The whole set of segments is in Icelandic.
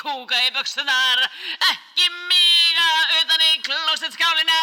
kúka í buxunar ekki míga utan í klósetskálina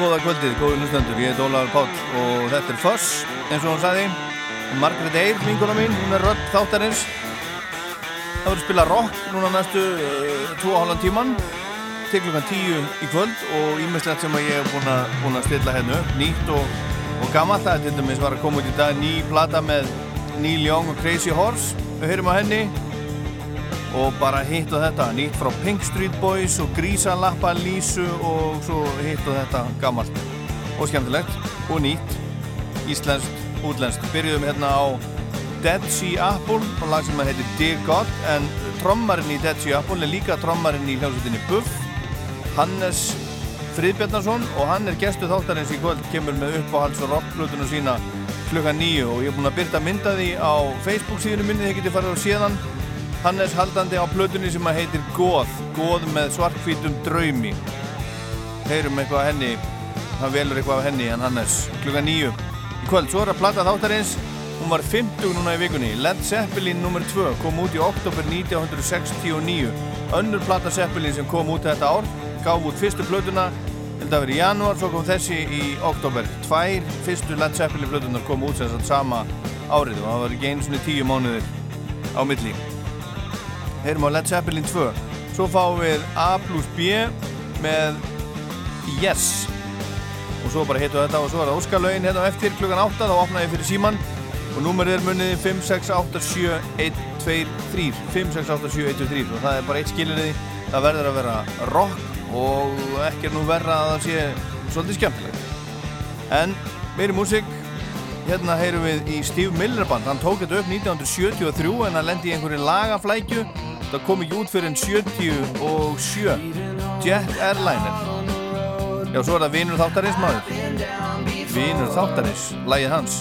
Góða kvöldið, góði hlustendur, ég heit Ólar Pátt og þetta er Foss, eins og hún sagði. Margret Eyr, minguna mín, hún er rödd þáttarins. Það verður spila rock núna næstu 2,5 uh, tíman til klukkan 10 í kvöld og ímestlegt sem ég hef búin, búin að stilla hérna hennu nýtt og, og gammalt það er til dæmis var að koma út í dag ný plata með Neil Young og Crazy Horse. Við höfum á henni og bara hitt og þetta, nýtt frá Pink Street Boys og Grísalappa Lísu og svo hitt og þetta gammalt og skemmtilegt og nýtt íslenskt, útlenskt. Byrjuðum hérna á Dead Sea Apple og lag sem heitir Dear God en trommarinn í Dead Sea Apple er líka trommarinn í hljómsveitinni Buff. Hannes Friðbjarnarsson og hann er gestu þáttarins í kvöld kemur með uppáhalds og rockflutunum sína klukka nýju og ég er búin að byrta mynda því á Facebook síðunum minni, þið getið farið á síðan Hannes haldandi á plötunni sem að heitir Góð, Góð með svartkvítum draumi. Heyrum eitthvað að henni hann velur eitthvað af henni, hann Hannes klukka nýju í kvöld, svo er að platta þáttarins. Hún var 50 núna í vikunni. Led Zeppelin nr. 2 kom út í oktober 1969 önnur platta Zeppelin sem kom út þetta ár gaf út fyrstu plötuna. Held að vera í janúar, svo kom þessi í oktober tvær fyrstu Led Zeppelin plötunar kom út sem sagt sama árið og það var ekki einu svona tíu mánuðir á milli heyrum á Led Zeppelin 2 svo fáum við A plus B með Yes. Og svo bara hittu þetta og svo er það Óskarlaugin hérna á eftir klukkan 8 þá opnaði ég fyrir síman og númerið er munniði 5687123 5687123 og það er bara eitt skiliniði það verður að vera rock og ekki er nú verra að það sé svolítið skemmtilegt. En meiri músík hérna heyrum við í Steve Miller band. Hann tók þetta upp 1973 en hann lendi í einhverju lagaflækju. Það kom ekki út fyrir en 77 Jet Airliner. Já svo er það Vinur Þáttarins maður. Vinur Þáttarins, lægið hans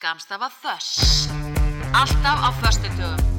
Skamstafa Þöss. Alltaf á föstudögum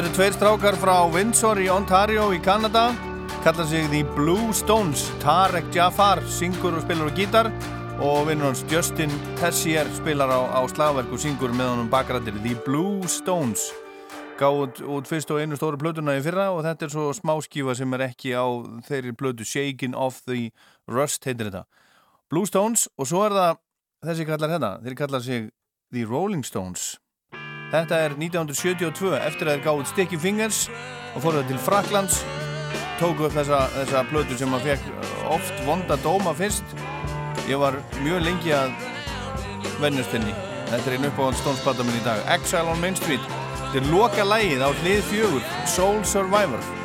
Þetta eru tveir strákar frá Windsor í Ontario í Kanada. Kalla sig The Blue Stones. Tarek Jafar syngur og spilar á gítar og vinnur hans Justin Tessier spilar á, á slagverk og syngur með honum bakrættir The Blue Stones. Gáð út, fyrst og einu stóru plötuna í fyrra og þetta er svo smáskífa sem er ekki á þeirri plötu Shaking Off the Rust heitir þetta. Blue Stones og svo er það þessi kallar hérna, þeir kallar sig The Rolling Stones Þetta er 1972 eftir að þeir gáði Sticky Fingers og fóruð til Fraklands tóku upp þessa, þessa plötu sem maður fekk oft vonda dóma fyrst. Ég var mjög lengi að vennust henni. Þetta er einn uppáhald stónsplata minn í dag Exile on Main Street. Þetta er loka lægið á hlið fjögur Soul Survivor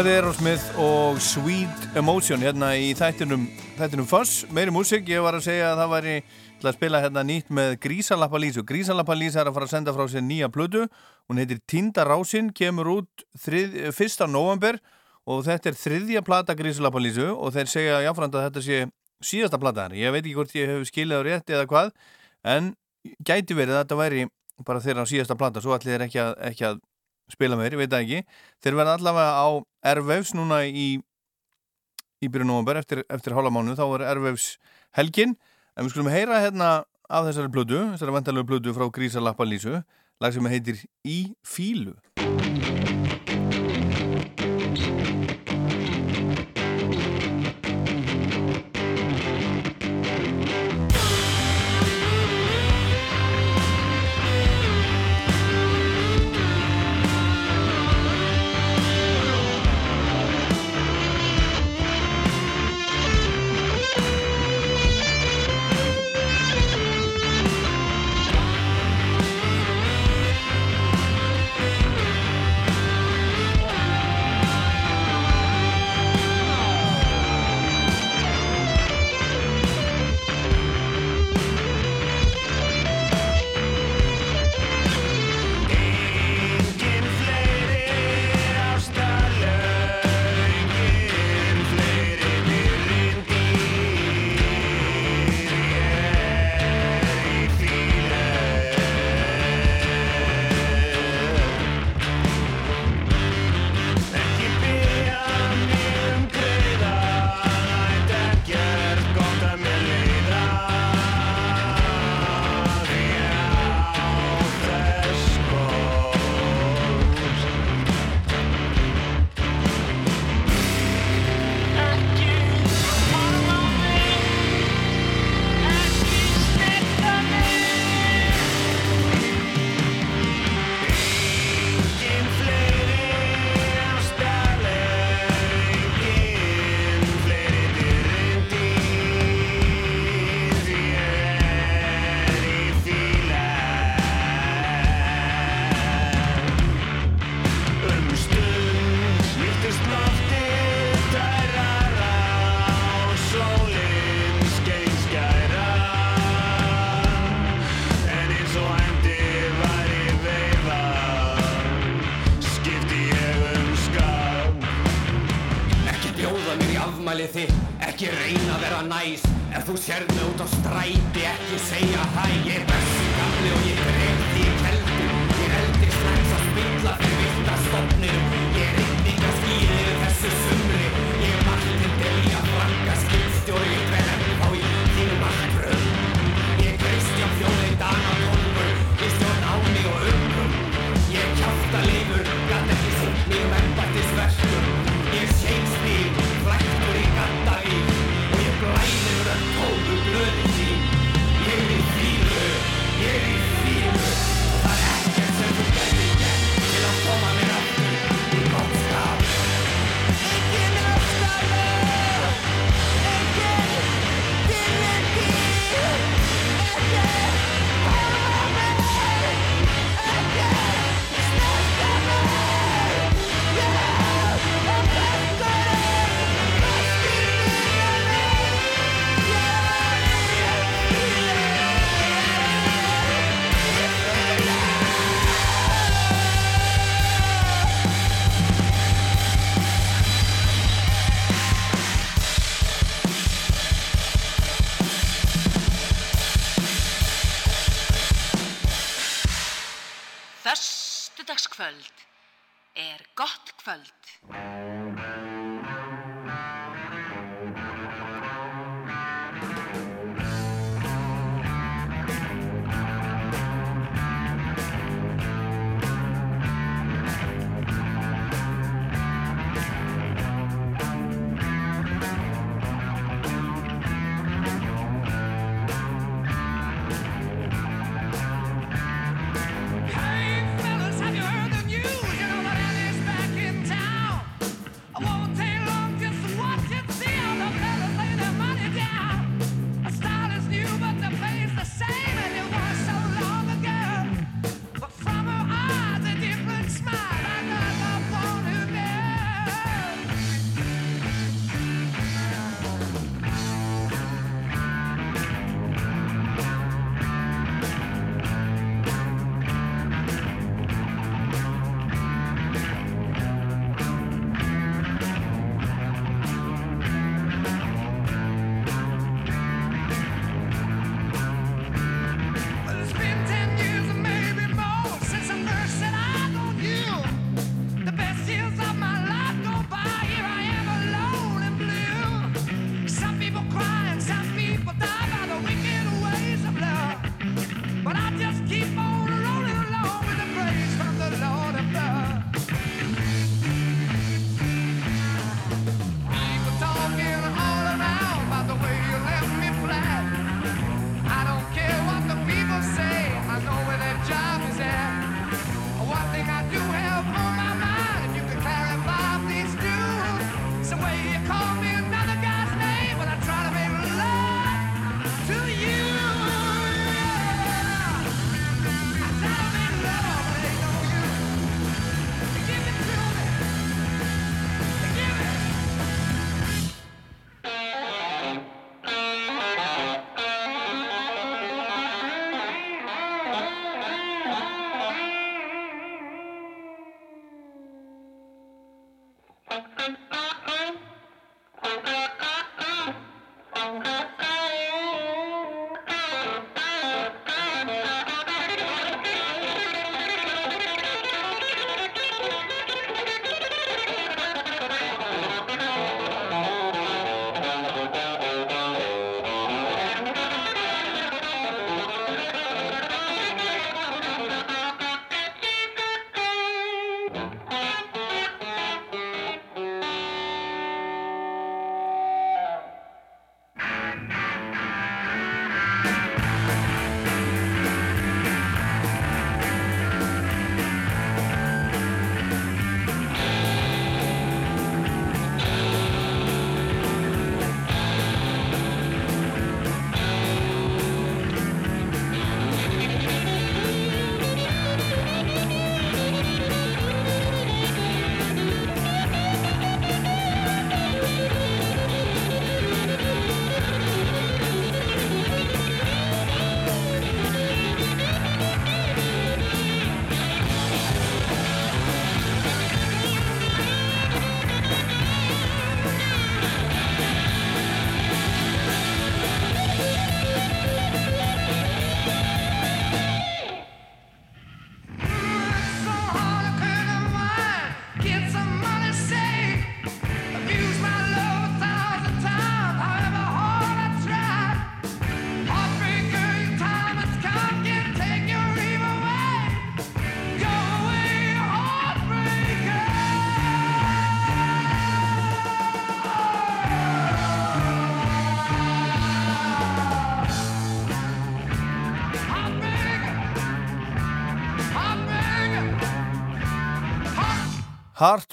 Þetta er Aerosmith og Sweet Emotion hérna í þættinum, þættinum Foss, meiri músík, ég var að segja að það væri til að spila hérna nýtt með Grísalappa Lísu. Grísalappa Lísa er að fara að senda frá sér nýja plödu, hún heitir Tinda Rásin, kemur út þrið, 1. november og þetta er þriðja plata Grísalappa Lísu og þeir segja jáfnframt að þetta sé síðasta plata henni. Ég veit ekki hvort ég hef skilið á rétti eða hvað, en gæti verið að þetta væri bara þeirra síðasta plata, svo allir þeir ekki að, ekki að spila meir, ég veit það ekki. Þeir verða allavega á Airwaves núna í í byrjun november eftir, eftir hálfa mánu, þá er Airwaves helgin, en við skulum heyra hérna af þessari blödu, þessari vantalegu blödu frá Grísa Lappa Lísu, lag sem heitir Í fílu Föstudagskvöld er gott kvöld.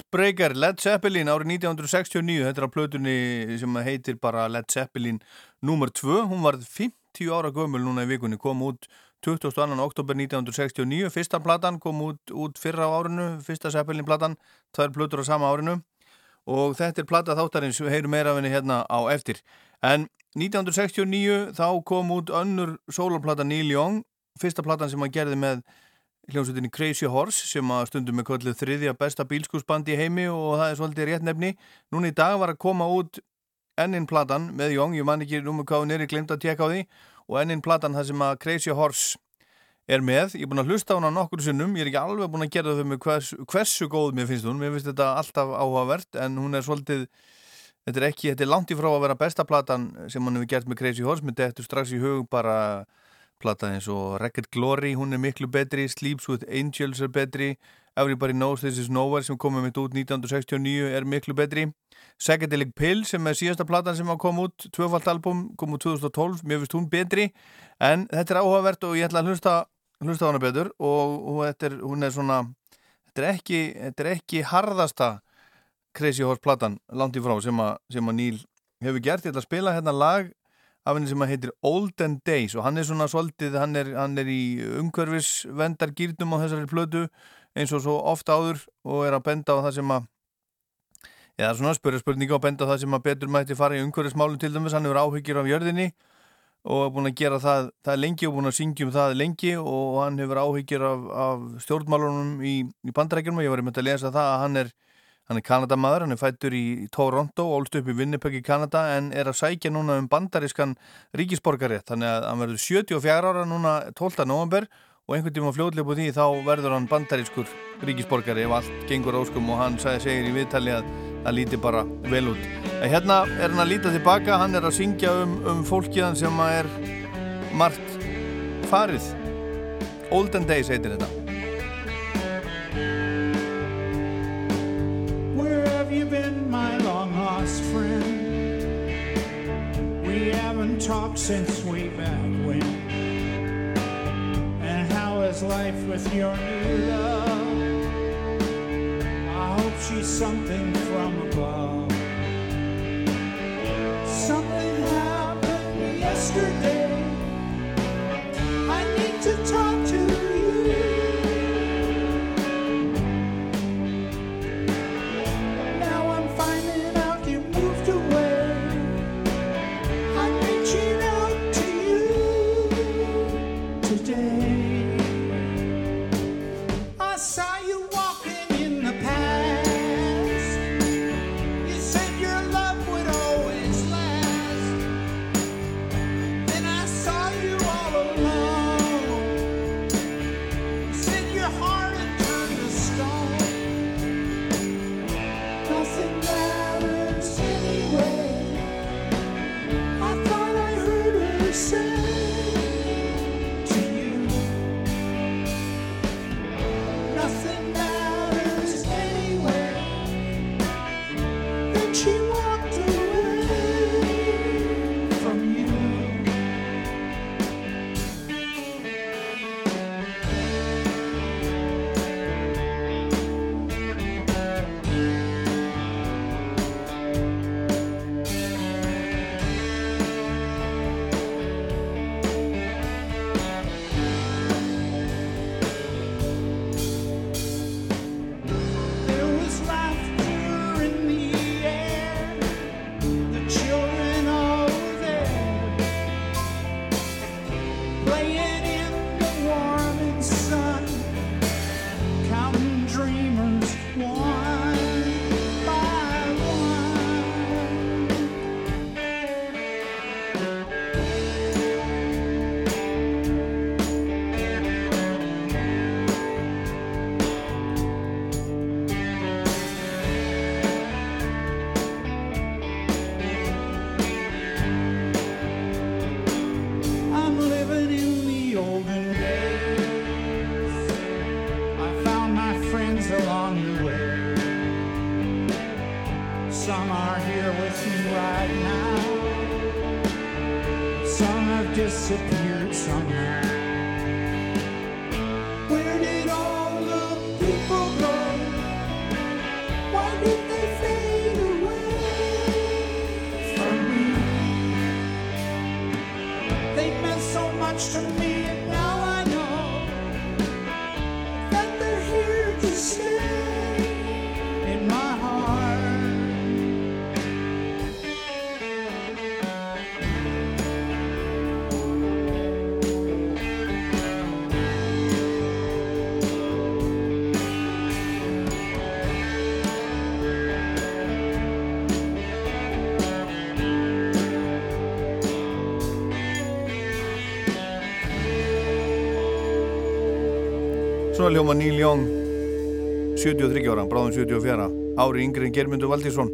Heartbreaker, Led Zeppelin árið 1969, þetta er á plötunni sem heitir bara Led Zeppelin nummer 2, hún var 50 ára gömul núna í vikunni, kom út 22. oktober 1969, fyrsta platan kom út, út fyrra á árinu, fyrsta Zeppelin platan, tvær plötur á sama árinu. Og þetta er plata þáttarins, við heyrum meira af henni hérna á eftir. En 1969 þá kom út önnur sólarplata Neil Young, fyrsta platan sem hann gerði með hljómsveitinni Crazy Horse sem að stundum með kvöldið þriðja besta bílskúsbandi í heimi og það er svolítið rétt nefni. Núna í dag var að koma út ennin platan með Young, ég man ekki númur hvað hún er, ég glemt að tjekka á því og ennin platan það sem að Crazy Horse er með, ég er búin að hlusta á hana nokkur sinnum, ég er ekki alveg búin að gera það með hvers, hversu góð mér finnst hún. Mér finnst þetta alltaf áhugavert en hún er svolítið þetta er ekki, þetta er langt í frá að vera besta platan sem hann hefur gert með Crazy Horse. Með þetta strax í hug bara plata eins og Record Glory, hún er miklu betri Sleeps with Angels er betri Everybody Knows This Is Nowhere sem komið mitt út 1969 er miklu betri. Psychedelic Pill sem er síðasta platan sem að koma út, tvöfalt album kom út 2012, mér finnst hún betri. En þetta er áhugavert og ég ætla að hlusta hlusta hana betur og, þetta er, hún er svona þetta er ekki, þetta er ekki harðasta Crazy Horse platan langt í frá sem að, sem að Neil hefur gert, ég ætla að spila hérna lag af henni sem heitir Olden Days og hann er svona svolítið, hann er, hann er í umhverfisvendar gýrnum á þessari plötu eins og svo ofta áður og er að benda á það sem að eða svona spyrja spurninga og benda á það sem að betur mætti fara í umhverfismálum til dæmis, hann hefur áhyggjur af jörðinni og er búin að gera það, það lengi og búin að syngja um það lengi og hann hefur áhyggjur af, af stjórnmálunum í, í bandrækjum og ég var einmitt að lesa það að hann er Hann er Kanadamaður, hann er fættur í Toronto, ólst upp í Winnipeg í Kanada en er að sækja núna um bandarískan ríkisborgarétt. Þannig að hann verður 74 ára núna 12. november og einhvern tíma fljóðlega búið því þá verður hann bandarískur ríkisborgari ef allt gengur óskum og hann sagði segir í viðtali að það líti bara vel út. En hérna er hann að líta tilbaka, hann er að syngja um, um fólkiðan sem er margt farið. Olden Days heitir þetta. Have you been, my long lost friend? We haven't talked since way back when. And how is life with your new love? I hope she's something from above. Something happened yesterday. I need to talk to much to me, Svona ljóma Neil Young 73 ára, bráðum 74 ári yngri en Germundur Valdísson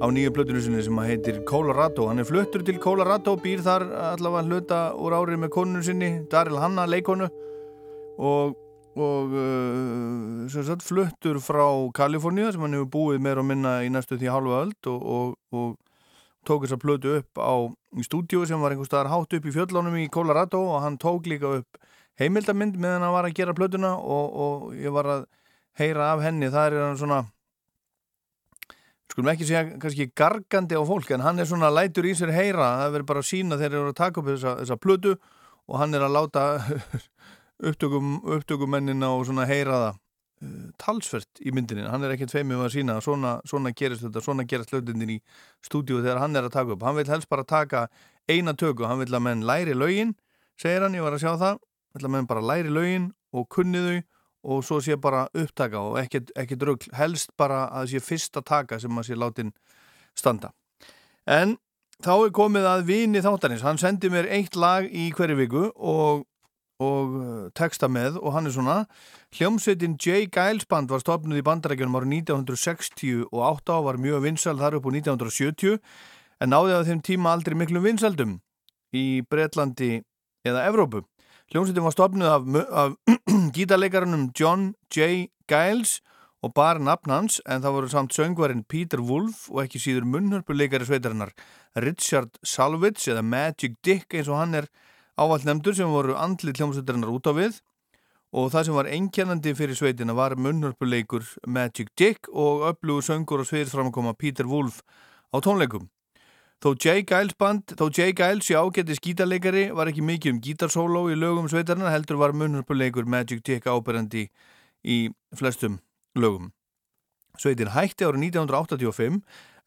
á nýju plötinu sinni sem að heitir Colorado. Hann er fluttur til Colorado, býr þar allavega hluta úr árið með konunu sinni Daryl Hanna, leikonu og, og uh, sagt, fluttur frá Kaliforníu sem hann hefur búið meira og minna í næstu því halva öld og, og, og tók þess að plötu upp á stúdíu sem var einhver staðar hátt upp í fjöllunum í Colorado og hann tók líka upp heimildamind meðan hann var að gera plötuna og, og ég var að heyra af henni, það er hann svona skulum ekki segja kannski gargandi á fólk en hann er svona lætur í sér heyra. Það verður bara að sína þegar þeir eru að taka upp þessa, þessa plötu og hann er að láta upptökum, upptökumennina og svona heyra það uh, talsvert í myndinni, hann er ekkert feimið að sína svona, svona gerist þetta, svona gerast hlutindin í stúdíu þegar hann er að taka upp. Hann vil helst bara taka eina töku. Hann vil að menn læri lögin, segir hann. Ég var að sjá það, vil að menn bara læri lögin og kunni þau og svo sé bara upptaka og ekkert rugl. Helst bara að sé fyrsta taka sem að sé látin standa. En þá er komið að vini þáttarins, hann sendi mér eitt lag í hverju viku og, og uh, texta með og hann er svona hljómsveitin J. Giles Band var stopnud í bandarækjunum árið 1968 og var mjög vinsal þar upp á 1970 en náði á þeim tíma aldrei miklum vinsaldum í Breitlandi eða Evrópu Hljómsveitin var stopnud af, af gítarleikarunum John J. Giles og bara nafn hans en það voru samt söngvarinn Peter Wolf og ekki síður munnhörpuleikari sveitarinnar Richard Salvitz eða Magic Dick eins og hann er ávall nefndur sem voru andlið hljómsveitarinnar út á við og það sem var einkennandi fyrir sveitina var munnhörpuleikur Magic Dick og öflugur söngur og sviðisframkoma Peter Wolf á tónleikum. Þó J. Giles band, þó J. Giles í ágætti skítarleikari var ekki mikið um gítarsóló í lögum sveitarna heldur var munnhörpuleikur Magic Dick áberandi í flestum lögum. Sveitin hætti árið 1985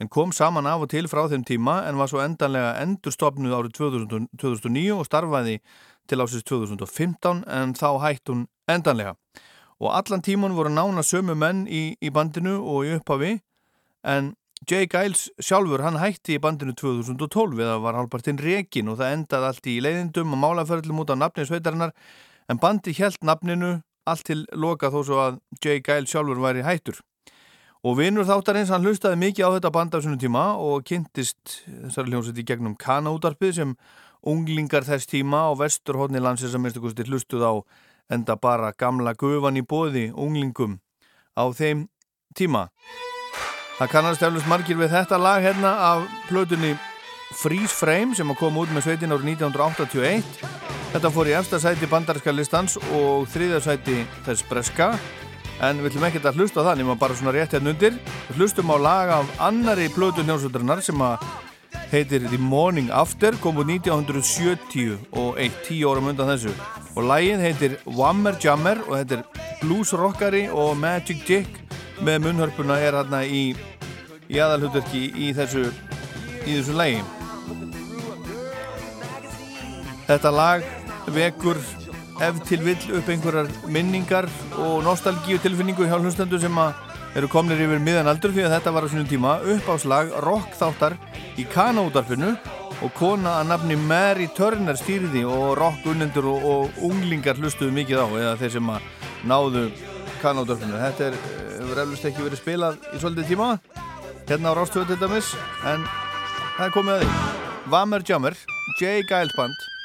en kom saman af og til frá þeim tíma en var svo endanlega endurstopnuð árið 2000, 2009 og starfaði til ásins 2015 en þá hætti hún endanlega. Og allan tíman voru nána sömu menn í, í bandinu og í upphafi en Jay Giles sjálfur hann hætti í bandinu 2012 eða var halvpartinn rekin og það endaði allt í leiðindum og málaförlum út á nafni sveitarinnar en bandi hjælt nafninu allt til loka þó svo að Jay Giles sjálfur væri hættur. Og vinnur þáttarins hann hlustaði mikið á þetta band af svona tíma og kynntist þessari hljómsveit í gegnum kanútarpið sem unglingar þess tíma á vesturhóttni landsins að minnstu kosti hlustuð á enda bara gamla gufan í bóði unglingum á þeim tíma. Það kannast eflust margir við þetta lag hérna af plötunni Freeze Frame sem kom út með sveitin árið 1981. Þetta fór í efsta sæti bandarinska listans og þriðja sæti þess breska en við ætlum ekkert að hlusta á það nema bara svona rétt hérna undir. Við hlustum á lag af annari plötu hljómsvöldarinnar sem að heitir The Morning After kom út 1970 og eitt tíu árum undan þessu og lagið heitir Whammer Jammer og þetta er blues rockari og Magic Dick með munnhörpuna er hérna í, í aðalhutverki í þessu í þessu lægi Þetta lag vekur ef til vill upp einhverjar minningar og nostalgíu tilfinningu hjá hlustendur sem eru komnir yfir miðan aldur því að þetta var á svonum tíma uppáslag rock þáttar í kanótarfinu og kona að nafni Mary Turner stýriði og rock unnendur og, og unglingar hlustuðu mikið á eða þeir sem að náðu kanótarfinu þetta er, hefur eflust ekki verið spilað í svolítið tíma. Hérna á Rástöðu til dæmis en það er komið að því. Vammer Jammer, J. Giles Band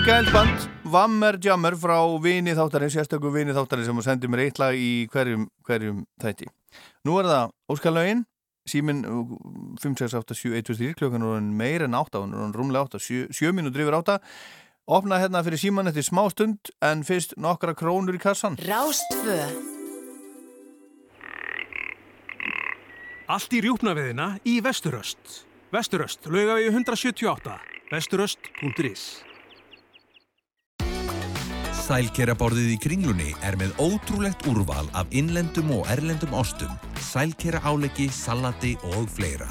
Mikael Band, Vammer Jammer frá vini þáttarins, sérstökum vini þáttarins sem sendi mér eitt lag í hverjum, hverjum þætti. Nú er það Óskarlaugin, símin 5687123, klukkan er orðin meir en 8, hún er rúmlega 8, 7, 7 mínútur yfir 8. Opnað hérna fyrir síman eftir smá stund en fyrst nokkra krónur í kassan. Rástfö Allt í rjúpnaveðina í Vesturöst. Vesturöst, laugavegi 178, vesturöst.is. Sælkeraborðið í kringlunni er með ótrúlegt úrval af innlendum og erlendum ostum, sælkera áleggi, salati og fleira.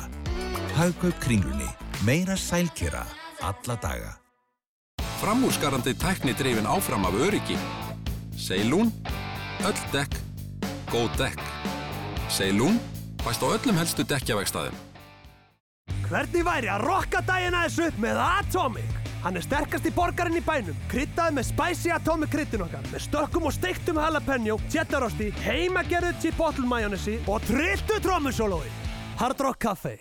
Haugkaup kringlunni, meira sælkera, alla daga. Framúrskarandi tækni drifin áfram af öryggi. Seilún, öll dekk, góð dekk. Seilún, fæst á öllum helstu dekkjavegstaðum. Hvernig væri að rokka dagina þessu upp með Atomic? Hann er sterkasti borgarinn í bænum, kryddaði með Spicy Atomic kryddin okkar, með stökkum og steiktum jalapeno, tjettarosti, heimagerðu chipotle majónesi og trilltu trómusólói. Hard Rock Café.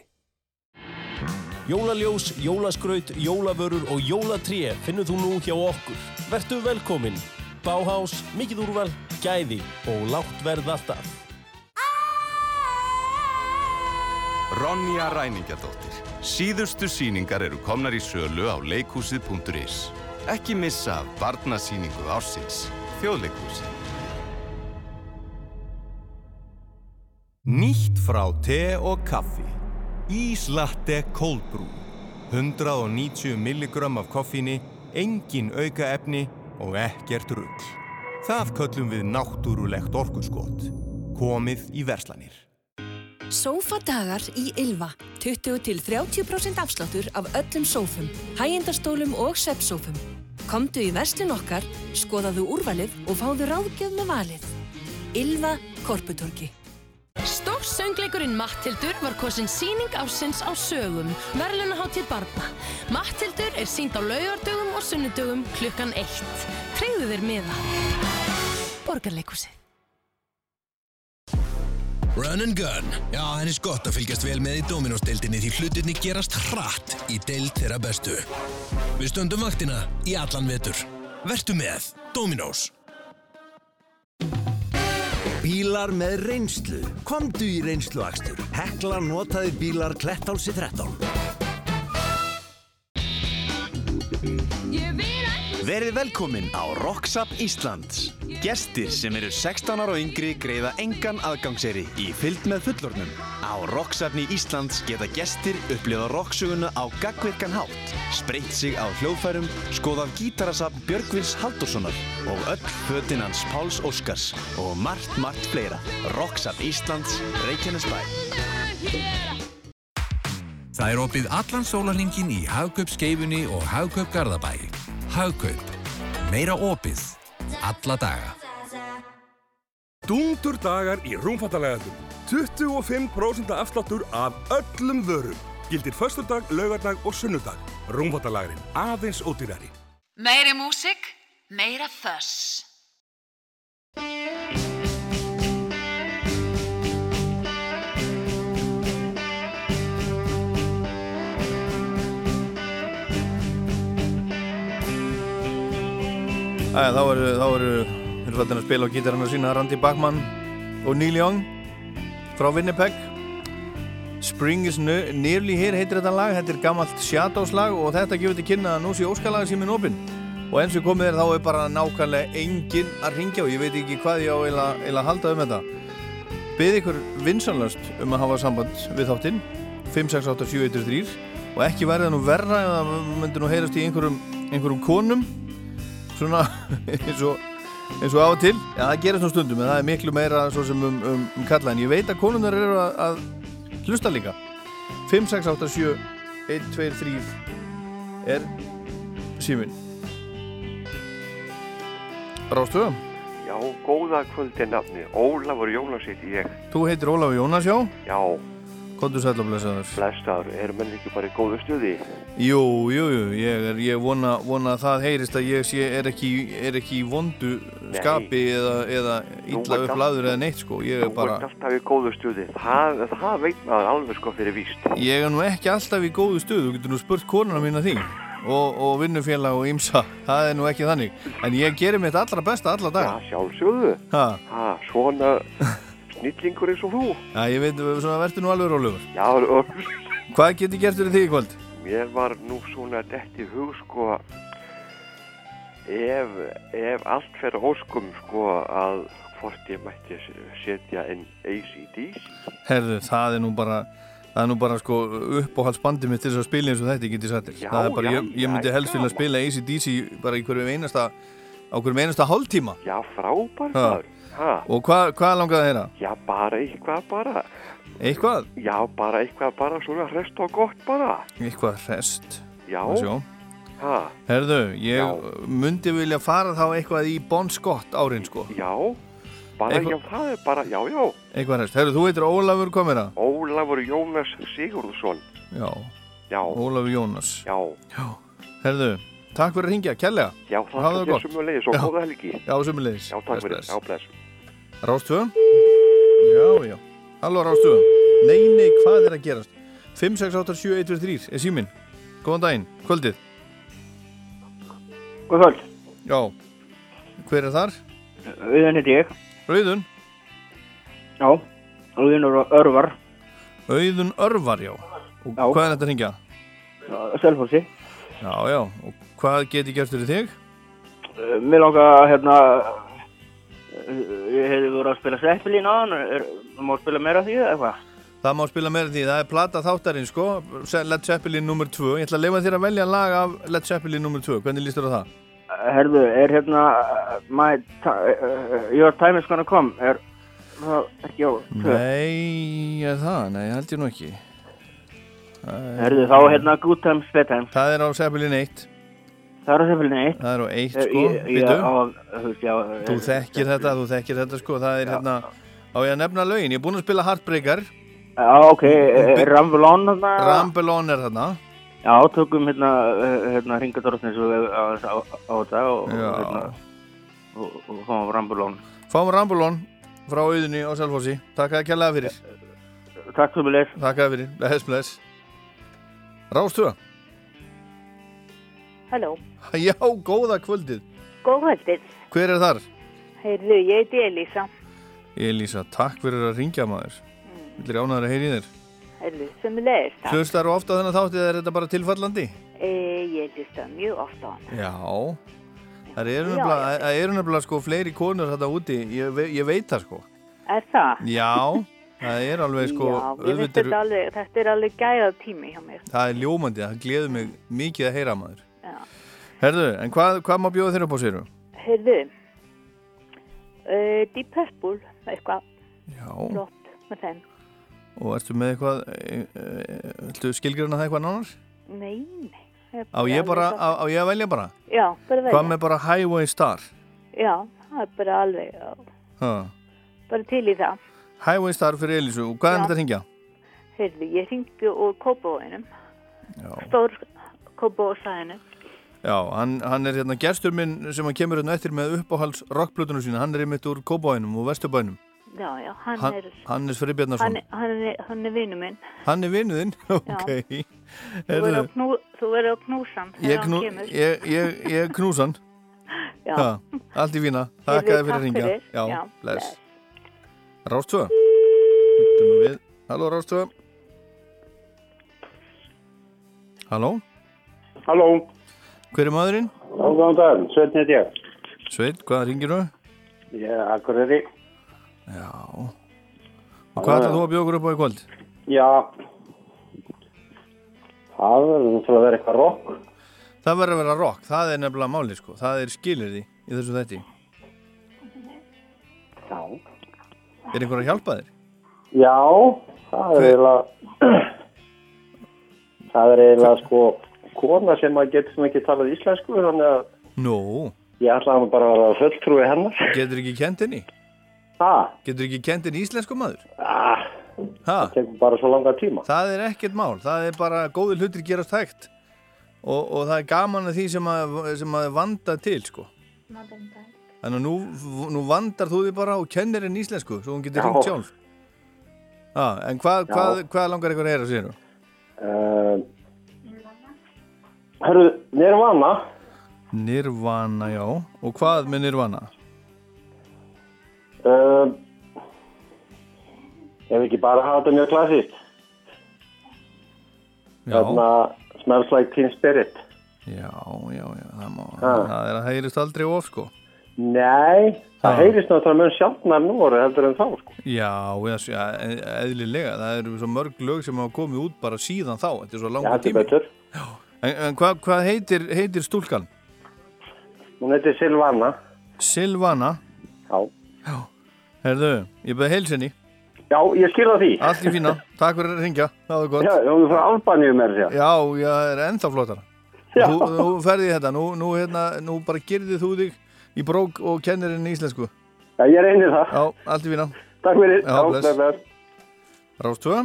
Jólaljós, jólaskraut, jólavörur og jólatré finnur þú nú hjá okkur. Vertu velkomin. Báhás, mikið úrval, gæði og lágt verð alltaf. Ronja Ræningjadóttir. Síðustu síningar eru komnar í sölu á leikhúsið.is. Ekki missa barnasíningu ársins. Þjóðleikhúsið. Nýtt frá te og kaffi. Íslatte Brew. 190 milligram af koffíni, engin auka efni og ekkert rugg. Það köllum við náttúrulegt orkuskot. Komið í verslanir. Sófadagar í Ylva 20-30% afsláttur af öllum sófum, hægjendastólum og sveppsófum. Komdu í verslun okkar, skoðaðu úrvalið og fáðu ráðgjöf með valið. Ylva Korputorki Stórsöngleikurinn Mattildur var kosin síning ársins á sögum, verðlunaháttíð barna. Mattildur er sínd á laugardögum og sunnudögum klukkan eitt. Treyðu þér miða. Borgarleikusið. Run and Gun. Já, henni er gott að fylgjast vel með í Dominos-deildinni því hlutinni gerast hratt í deild þeirra bestu. Við stöndum vaktina í allan vetur. Vertu með Dominos. Bílar með reynslu. Komdu í reynsluakstur. Hekla notaði bílar Klettálsi 13. Verið velkomin á Rocksap Íslands. Gestir sem eru 16 ára og yngri greiða engan aðgangseri í fylgd með fullornum. Á Rocksapni Íslands geta gestir upplifa rocksuguna á gagvirkan hátt, spreytt sig á hljóðfærum, skoðað gítarasafn Björgvins Haldurssonar og öll fötin hans Páls Óskars og margt, margt fleira. Rocksap Íslands, Reykjanesbæ. Það er opið allan sólarhingin í Hagkaup skeifunni og Hagkaup Garðabæ. Hagkaup. Meira opið. Alla daga. Dungtur dagar í rúmfattalegandum. 25% afsláttur af öllum vörum. Gildir föstudag, laugardag og sunnudag. Rúmfattalagurinn aðeins ódýrari. Meiri músik, meira þöss. Æja, þá eru, þá eru, eru fættin að spila á gítarinn sína Randy Bachman og Neil Young frá Winnipeg. Spring is ne- nearly here heitir þetta lag, þetta er gammalt Shadows lag og þetta gefur til kynna að nú sé óskalaga síminn opinn. Og eins og komið er þá er bara nákvæmlega enginn að ringja og ég veit ekki hvað ég á eiginlega að halda um þetta. Bið ykkur vinsanlöst um að hafa samband við þáttinn 5687103 og ekki verða nú verra eða myndir nú heyrast í einhverjum, einhverjum konum svona eins og, eins og á og til já það gerist nú stundum en það er miklu meira svo sem um, um, um kalla en ég veit að konunnar eru að, að hlusta líka 5, 6, 8, 7 1, 2, 3 er síminn Rástu Já, góða kvöldi nafni. Ólafur Jónas heiti ég. Þú heitir Ólafur Jónas, já? Já. Kondur sæll og blessaður Blessaður, er menn ekki bara í góðu stuði? Jú, jú, jú, ég, er, ég vona, vona að það heyrist að ég sé, er, ekki, er ekki í vondu skapi eða, eða illa ert upp laður eða neitt sko, ég er Þú bara, ert alltaf í góðu stuði. Það, það veit maður alveg sko fyrir víst. ég er nú ekki alltaf í góðu stöðu, þú getur nú spurt konuna mín að því og, og vinnufélag og ímsa, það er nú ekki þannig. En ég gerir mitt allra besta alla dag. Já, sjálfsögðu. Ha, Ha, svona snillingur eins og þú. já, ég veit, svona verður nú alveg rólegur. Já, ö- Hvað get ég gert fyrir því í kvöld? mér var nú svona dett í hug, sko, ef, ef allt fer óskum, sko, að hvort ég mætti setja inn ACDC. Herðu, það er nú bara, það er nú bara sko uppáhaldsbandi mitt til þess að spila eins og þetta, ég bara, já, ég, ég myndi helst vilja spila ACDC bara í hverju einasta, á hverju einasta hálftíma. Já, frábær Ha. Ha, Og hvað, hvað langaði að heyra? já, bara eitthvað bara. Eitthvað? Já, bara eitthvað bara svona hrest og gott bara. Eitthvað rest. Já. Má sjá. Ha, Herðu, ég myndi vilja fara þá eitthvað í Bon Scott árin sko. já, bara, Eitthvað- já, það er bara, já, já. Eitthvað rest. Herðu, þú heitir Ólafur Komera? Ólafur Jónas Sigurðsson. Já. Já. Ólafur Jónas. Já. Já. Herðu, takk fyrir að ringja, kærlega. Já, þakka það þér gott. sumulegis og Já. góða helgi. Já, sumulegis. Já, takk fyrir. Já, bless. Rástvö? Já, já. Halló, Rástvö. Nei, nei, hvað er að gerast? 5, 6, 8, 7, 1, 2, 3 er síminn. Góðan daginn, kvöldið. Góð kvöld. Já. Hver er þar? Auðun heiti ég. Auðun? Já, Auðun Ör- Örvar. Auðun Örvar, já. Og Já. hvað er þetta að ringja? Selfossi. Já, já. Og hvað get ég gert fyrir þig? Uh, Mér langar hérna, uh, hefði verið að spila Zeppelin á hann, er, má spila meira því eða eitthvað? Það má spila meira því, það er plata þáttarinn sko, Led Zeppelin nr. 2 Ég ætla að lefa þér að velja lag af Led Zeppelin nr. 2 Hvernig líst þér á það? Uh, Herðu, er hérna, uh, my, ti- uh, your time is gonna come, er það ekki á tvö? Nei, er það? Nei, held ég nú ekki Það Herðu, þá hérna Good Times, Bad Times. Það er á Zeppelin 1 Það er á Zeppelin 1. Það er á 1 Eh, sko, ég- ég á að- þú veist, já, eh, þekkir þetta, þú þekkir þetta sko Það er hérna, á ég að nefna lögin? Ég er búinn að spila Heartbreaker. Já, ok, eh, Rumble On þarna. Rumble On er þarna. Já, tökum hérna, eh, hérna Ringadorfnis á, þetta og, Já. hérna, og, og fáum Rumble On. Fáum Rumble On frá auðinni á Selfossi. Takk að kjallaða fyrir. Takk fyrir bless Takk að fyrir, bless, bless. Rástöða Halló, Já, góða kvöldið góð kvöldið. Hver er þar? Heyrðu, ég heiti Elísa. Elísa, takk fyrir að ringja maður Villir ánæður að heyri þér Heyrðu, sem leðist það. Hlustar þú ofta þennan þáttið eða er þetta bara tilfallandi? E, ég hlusta mjög ofta á hann. Já Það eru nefnilega, eru nefnilega sko fleiri konur þetta úti, ég, ég veit það sko Er það? Já, það er alveg sko Já, auðvitað þetta eru- alveg, þetta er alveg gæðað tími hjá mér. Það er ljómandi, það gleður mig mikið að heyra maður. Herðu, en hvað, hvað má bjóða þér upp á séru? Heyrðu, uh, Deep Purple, eitthvað Já, flott með þeim. og ertu með eitthvað, e, e, ættu skilgjörna það eitthvað nánar? Nei, nei. Á ég bara, á, á ég að velja bara? Já, bara velja. Hvað með bara Highway Star? Já, það er bara alveg, Ha. bara til í það. Highway Star fyrir Elísu, og hvað er Já. þetta að ringja? Heyrðu, ég hringi úr Kópavóinum, stór Kópavósæðinu. Já, hann, hann er hérna gestur minn sem hann kemur hérna eftir með uppáhalds rockplötunum sína, hann er einmitt úr Kóbáinum og Vesturbænum. Já, já, hann, Hann, er, Hannes hann, Friðbjarnarsson. er- hann hann er vinnu minn. Hann er vinnuðinn? Ok. Þú verður að knú, þú verður að knúsa hann Ég, þegar knú, hann kemur. ég, ég, ég knús hann. Já. allt í. Heyrðu, Takk að þið fyrir að ringja. Já, Já, bless. Rástvö. Hittum við við. Halló, Rástvö. Halló, Halló, hver er maðurinn? góðan dag, Sveinn heiti ég. Sveit, hvað ringir þú? Ég er Akureyri. Já. Og hvað ætlar þú að bjóða okkur upp á í kvöld? Já, það verður að vera eitthvað rock. Það verður að vera rock, það er nefnilega máli sko. Það er skilirði í þessu þætti. Já. Er einhver að hjálpa þér? Já, það er eiginlega, það er eiginlega sko kona sem að getur sem ekki talað íslensku, þannig að Nú, ég ætla að bara að vera fulltrúi hennar. getur ekki kent henni? Ha? Getur ekki kent henni íslensku maður? Ah, ha? það tekur bara svo langa tíma. Það er ekkert mál, það er bara góði hlutir gerast hægt. Og, og það er gaman að því sem að, sem að vanda til sko. Þannig að nú, nú vandar þú því bara og kennir henni íslensku, svo hún getur Já. ringt sjálf. Ha, en hvað, Já. hvað, hvað langar ykkur að heyra sér? Uh, Hörru, Nirvana. Nirvana, já. Og hvað með Nirvana? Uh, ef ekki bara hafa þetta mjög klassist. Já. Þarna, smells like teen spirit. Já, já, já, það má, Ha. það er að heyrist aldrei of, sko. Nei, það Ha. heyrist náttúrulega mjög sjálfnar nú orðið heldur en þá, sko. Já, já, já, e- eðlilega, það eru svo mörg lög sem hafa komið út bara síðan þá, þetta er svo Já, langur heldur tími. betur. En, en hvað hva heitir, heitir stúlkan? Hún heitir Silvana. Silvana? Já. Já. Herðu, ég beði heilsinni. Já, ég skilða því. Allt í fína, takk fyrir að ringja, það var gott. Já, hún er frá Albaníu með þessi. Já, já, það er ennþá flottara. Já. Þú, þú ferði þetta, nú, nú, hérna, nú bara gerði þú þig í brók og kennir henni íslensku. Já, ég reynir það. Já, allt í fína. Takk fyrir. Já, bless. Rástvö,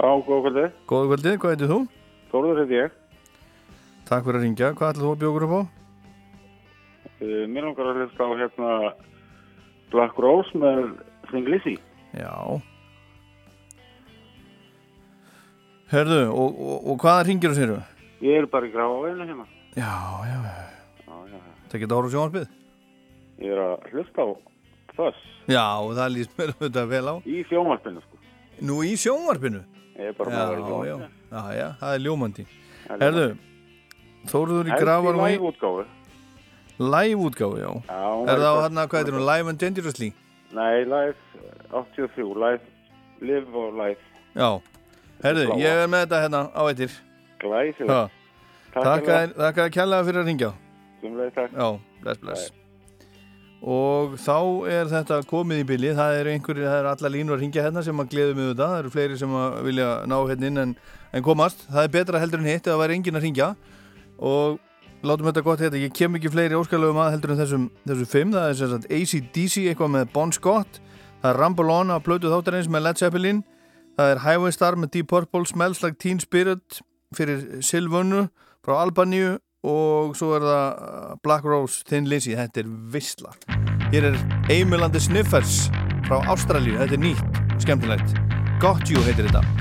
Já, góða kvöldi. góða kvöldið, hvað heitir þú? Þórður heiti ég. Takk fyrir að ringja, hvað ætlaðu þú að bjókur upp á? Uh, mér langar að hlusta á hérna Black Rose með Thing Lizzy. Já. Herðu, og, og, og hvaða ringir þú sér? Ég er bara í gráfaveinu hérna. Já, já, Já, já. geta ára sjónvarpið? Ég er að hlusta á þess Já, það líst mér þetta vel á. í sjónvarpinu, sko. Nú í sjónvarpinu? Ég er bara með að vera í Já, já, já, það er ljómandi. Það er Herðu, Þóruður í Helst í Gravarvæ, live útgáfu. live útgáfi, já. Er það á best- hérna, hvað heitir hún, Live and Dangerously? Nei, live eh, 83, live, live og live. Já. Herðu, ég er með þetta hérna á eittir. Glæsilegt. Takk að að kjallaða fyrir að ringja. Sumleið, takk. Já, bless, bless. Og þá er þetta komið í bylli, það eru einhverjir, það eru alla línur að ringja hérna sem að gleðu mig þetta, það eru fleiri sem að vilja ná hérna inn en, en komast, það er betra heldur en hitt eða það væri enginn að ringja og látum þetta gott hérna, ég kem ekki fleiri óskalögum að heldur en þessum, þessum fimm, það er sem sagt ACDC eitthvað með Bon Scott, það er Rumble On að plötu þáttarins með Led Zeppelin, það er Highway Star með Deep Purple, Smells Like Teen Spirit fyrir Silvönu frá Albaníu og svo er það uh, Black Rose Thin Lizzy, þetta er vissla hér er Eimilandi Sniffers frá Ástralíu, þetta er nýtt skemmtilegt, Got You heitir þetta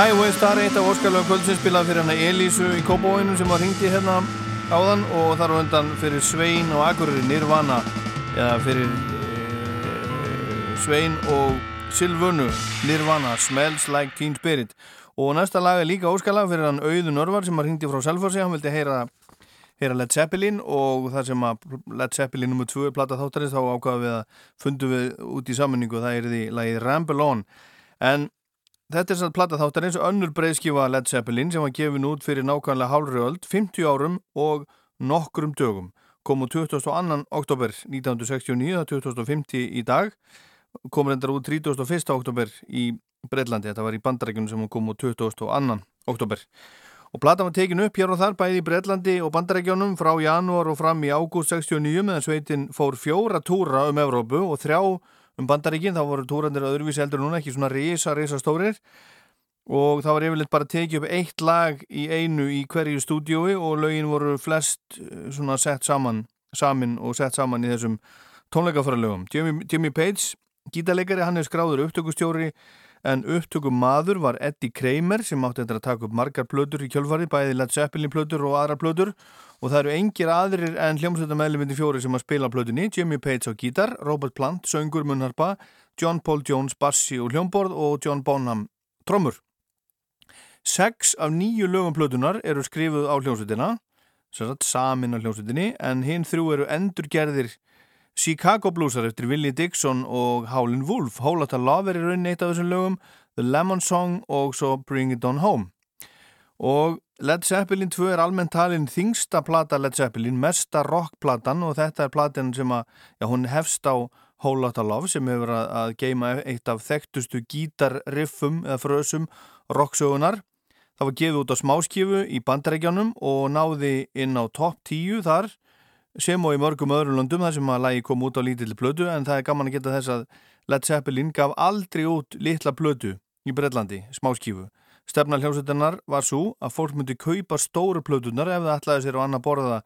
Highway Star, eitt af óskalöfum kvöldsins spilaði fyrir hana Elísu í Kópavóinu sem var hringdi hérna áðan og þar á undan fyrir Svein og Akureyri Nirvana eða fyrir e, Svein og Silvunu Nirvana Smells Like Teen Spirit og næsta lag er líka óskalag fyrir hann Auðun Örvar sem var hringdi frá Selfossi, hann vildi heyra heyra Led Zeppelin og það sem að Led Zeppelin nr. 2 plata þáttarins þá ákvaða við að fundu við út í sammenningu það er því lagið Ramble On en Þetta er satt platta þáttar eins og önnur breyðskifa Led Zeppelin sem var gefin út fyrir nákvæmlega hálfri öld, 50 árum og nokkrum dögum. Kom úr 22. oktober 1969, 2050 í dag, kom reyndar út 31. oktober í Breitlandi, þetta var í bandarækjunum sem kom úr 22. oktober. Og plata var tekin upp hér og þar bæði í Breitlandi og bandarækjunum frá janúar og fram í ágúst 69 meðan sveitin fór fjóra túra um Evrópu og þrjá um bandaríkinn, þá voru túrandir öðruvísi eldur núna, ekki svona reysa, reysa stórir og það var yfirleitt bara að tekið upp eitt lag í einu í hverju stúdiói og lögin voru flest eh, svona sett saman, samin og sett saman í þessum tónleikafæralögum. Jimmy, Jimmy Page, gítarleikari, hann er skráður upptökustjóri en upptökum maður var Eddie Kramer sem átti að taka upp margar plötur í kjölfari, bæði Led Zeppelin plötur og aðra plötur og það eru engir aðrir en hljómsveitamæðlumindi fjóri sem að spila plötunni Jimmy Page á gítar, Robert Plant, söngur munnharpa, John Paul Jones bassi og hljómborð og John Bonham trommur. Seks af nýju lögum plötunar eru skrifuð á hljómsveitina samin á hljómsveitinni en hinn þrjú eru endurgerðir Chicago bluesar eftir Willie Dixon og Howlin' Wolf. Lotta Love er í rauninni eitt af þessum lögum The Lemon Song og svo Bring It On Home. Og Led Zeppelin 2 er almennt talin þingsta plata Led Zeppelin, mesta rockplatan og þetta er platan sem að, já hún hefst á Lotta Love sem hefur að, að geima eitt af þekktustu gítarriffum eða frösum rocksögunar. Það var gefið út á smáskifu í bandarækjanum og náði inn á topp 10 þar sem og í mörgum öðrum landum þar sem að lægi kom út á lítilli plödu en það er gaman að geta þess að Led Zeppelin gaf aldrei út litla plödu í Breitlandi, smáskifu. Stefna hljómsveitinnar var svo að fólk myndi kaupa stóru plötunar ef það ætlaði sér á annar borða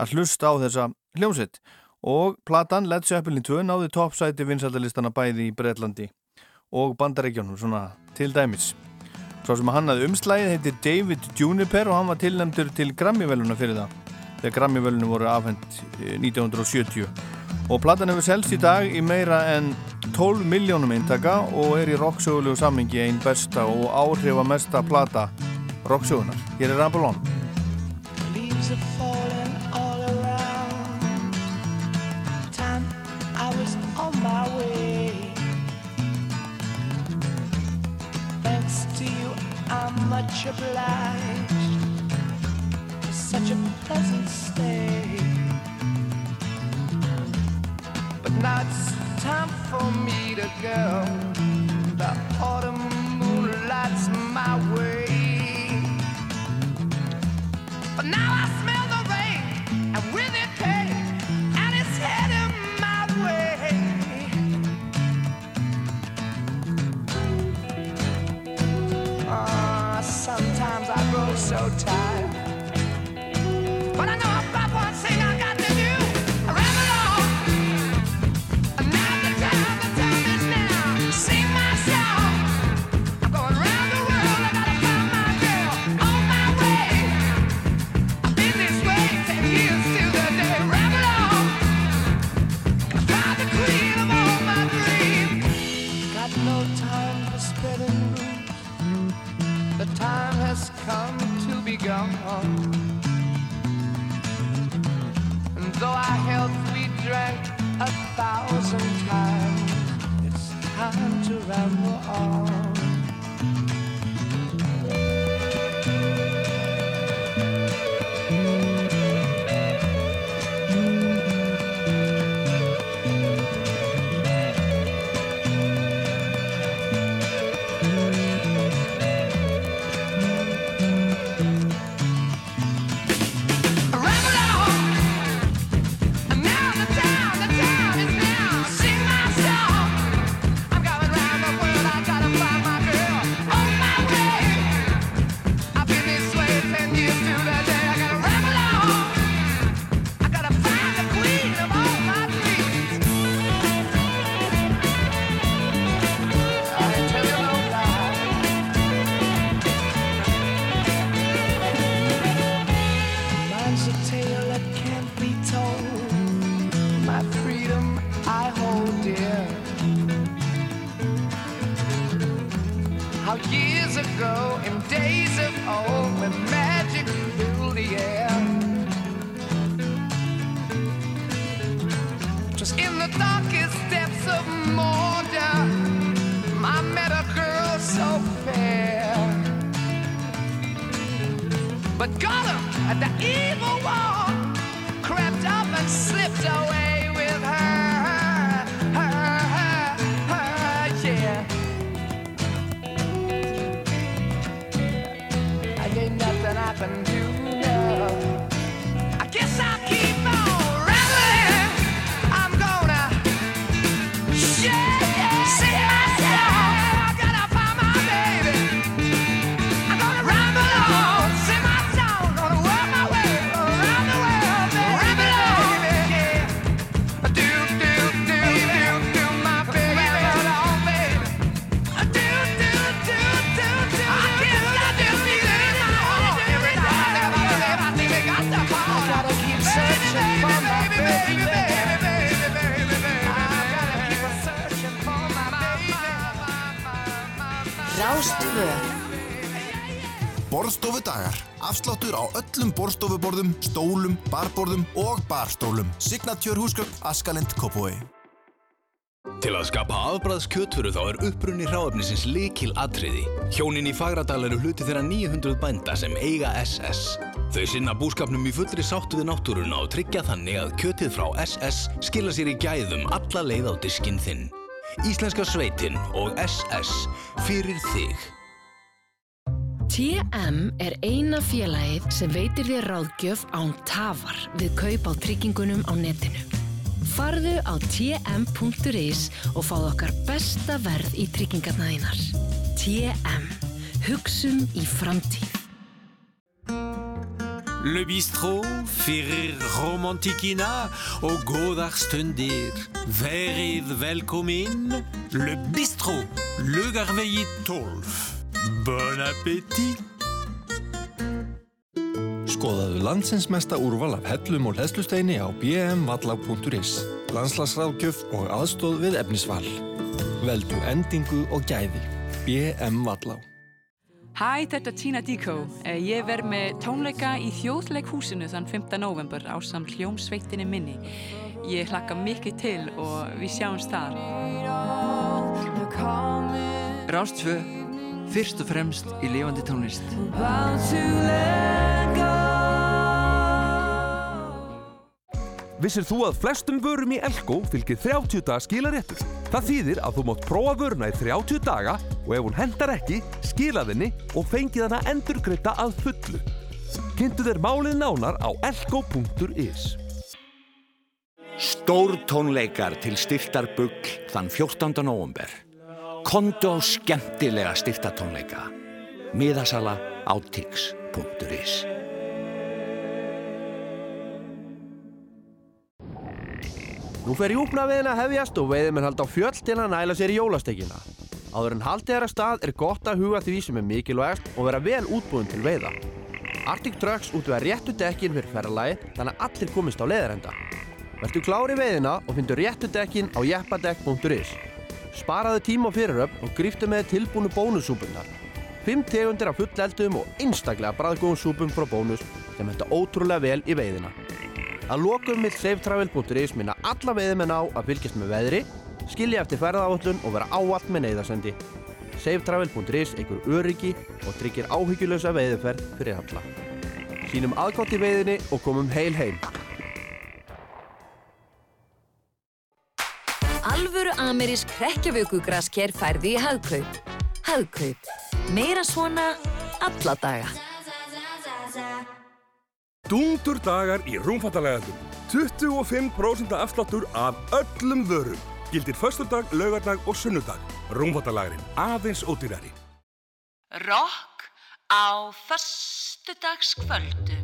að hlusta á þessa hljómsveit og platan Led Zeppelin 2 náði toppsæti vinsaldalistana bæði í Breitlandi og bandaríkjónum, svona til dæmis. Svo sem hann hafði umslæðið heitir David Juniper og hann var tilnæmdur til Grammy-veluna fyrir það þegar Grammy-velunum voru afhengt 1970 og platan hefur selst í dag í meira en 12 miljónum eintaka og er í rocksögulegu sammingi einn besta og áhrifamesta plata rocksögunar. Hér er I'm much obliged such a pleasant stay. But now it's time for me to go. The autumn moonlight's my way. But now I smell the rain, and with it pain, and it's heading my way. Ah, sometimes I grow so tired, And though our health we drank a thousand times, it's time to ramble on. Rástvö Borðstofudagar. Afsláttur á öllum borðstofuborðum, stólum, barborðum og barstólum. Signature húsgögn Askalind Kópói. Til að skapa afbræðs kjötfuru þá er upprunni hráefnisins líkil atriði. Hjónin í Fagradal eru hluti þeirra 900 bænda sem eiga SS. Þau sinna búskapnum í fullri sáttu við náttúruna og tryggja þannig að kjötið frá SS skila sér í gæðum alla leið á diskinn þinn. Íslenska sveitin og SS fyrir þig. TM er eina félagið sem veitir þér ráðgjöf án tafar við kaup á tryggingunum á netinu. Farðu á tm.is og fáðu okkar besta verð í tryggingarna þínar. TM. Hugsum í framtíð. Le bistrot fyrir romantikina og góðar stundir. Verið velkomin. Le bistrot, Laugarvegi 12. Bon appétit! Skoðaðu landsins mesta úrval af hellum og hlæslusteini á bmvallag.is. Landslagsráðgjöf og aðstóð við efnisval. Veldu endingu og gæði. BM Vallá. Hæ, þetta er Tina Diko. Eh, Ég verð með tónleika í þjóðleikhúsinu þann 5. november á samt hljómsveitinni minni. Ég hlakka mikið til og við sjáumst þar. Rástfö, fyrst og fremst í lifandi tónlist. Vissir þú að flestum vörum í Elko fylgir 30 daga skilaréttur? Það þýðir að þú mátt prófa vöruna í 30 daga og ef hún hendar ekki, skila þenni og fengið hana endurgreita að fullu. Kynntu þér málið nánar á elko.is. Stórtónleikar til styrtar bugl þann 14. november. Kondu á skemmtilega styrtatónleika. Miðasala á tix.is Nú fer júpnaviðin að hefjast og veiðmenn halda á fjöll til að næla sér í jólastekina. Áður en haldið að stað er gott að huga því sem er mikilvægast og vera vel útbúin til veiða. Arctic Trucks útvegar réttu dekkin fyrir ferralagi þannig að allir komist á leiðarenda. Vertu klári í veiðina og fyndu réttu dekkin á jeppadekk.is. Sparaðu tíma og fyriröfn og gríftu með tilbúnu bónussúpunar. Fimm tegundir af fulleldum og einstaklega bræðgóðum súpum frá bónus sem henda ótrúlega vel í veiðina. Að lokum vill safetravel.is minna alla veiðmenn á að fylgjast með veðri, skilja eftir ferðaállun og vera áallt með neyðarsendi. Safetravel.is eigur öryggi og tryggir áhyggjulösa veiðferð fyrir alla. Sýnum aðgátt í veiðinni og komum heil heim. Alvöru amerísk hrekkjavökugrasker færði í hagkaup. Hagkaup. Meira svona alla daga. Dungtur dagar í rúmfattalegandum. 25% afsláttur af öllum vörum. Gildir föstudag, laugardag og sunnudag. Rúmfattalagurinn aðeins ódýrari. Rock á föstudagskvöldum.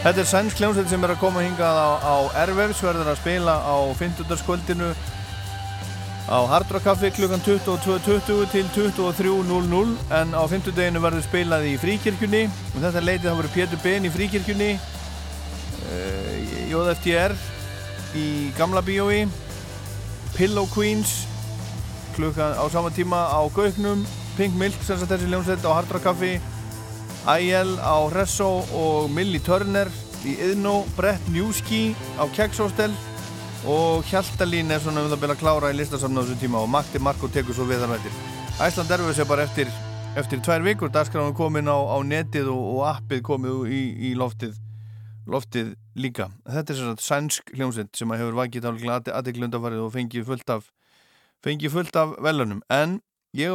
Þetta er sænsk hljómsveit sem er að koma hingað á, á Ervefs, verður að spila á 50. á Hard Rock Café klukkan 22.20 til 23.00 en á 50 deginu verður spilað í fríkirkjunni og þetta leitið þá verður Pétur Ben í fríkirkjunni uh, JFTR í Gamla Bíói Pillow Queens klukkan á sama tíma á Gauknum Pink Milk sem sagt þessi hljómsveit á Hard Rock Café IL á Resso og Millie Turner í Iðnó, Brett Newski á Kekshostel og Hjaltalín er svona um það að byrja að klára í listasafna á þessu tíma og Magdi Marko tekur svo við hann veitir. Æsland Erfis er bara eftir, eftir tvær vikur, dagskráðum komin á, á netið og, og appið komið í, í loftið, loftið líka. Þetta er svona sænsk hljómsveit sem að hefur vakið álega aðeiglu undanfarið og fengið fullt af, fullt af velunum. En ég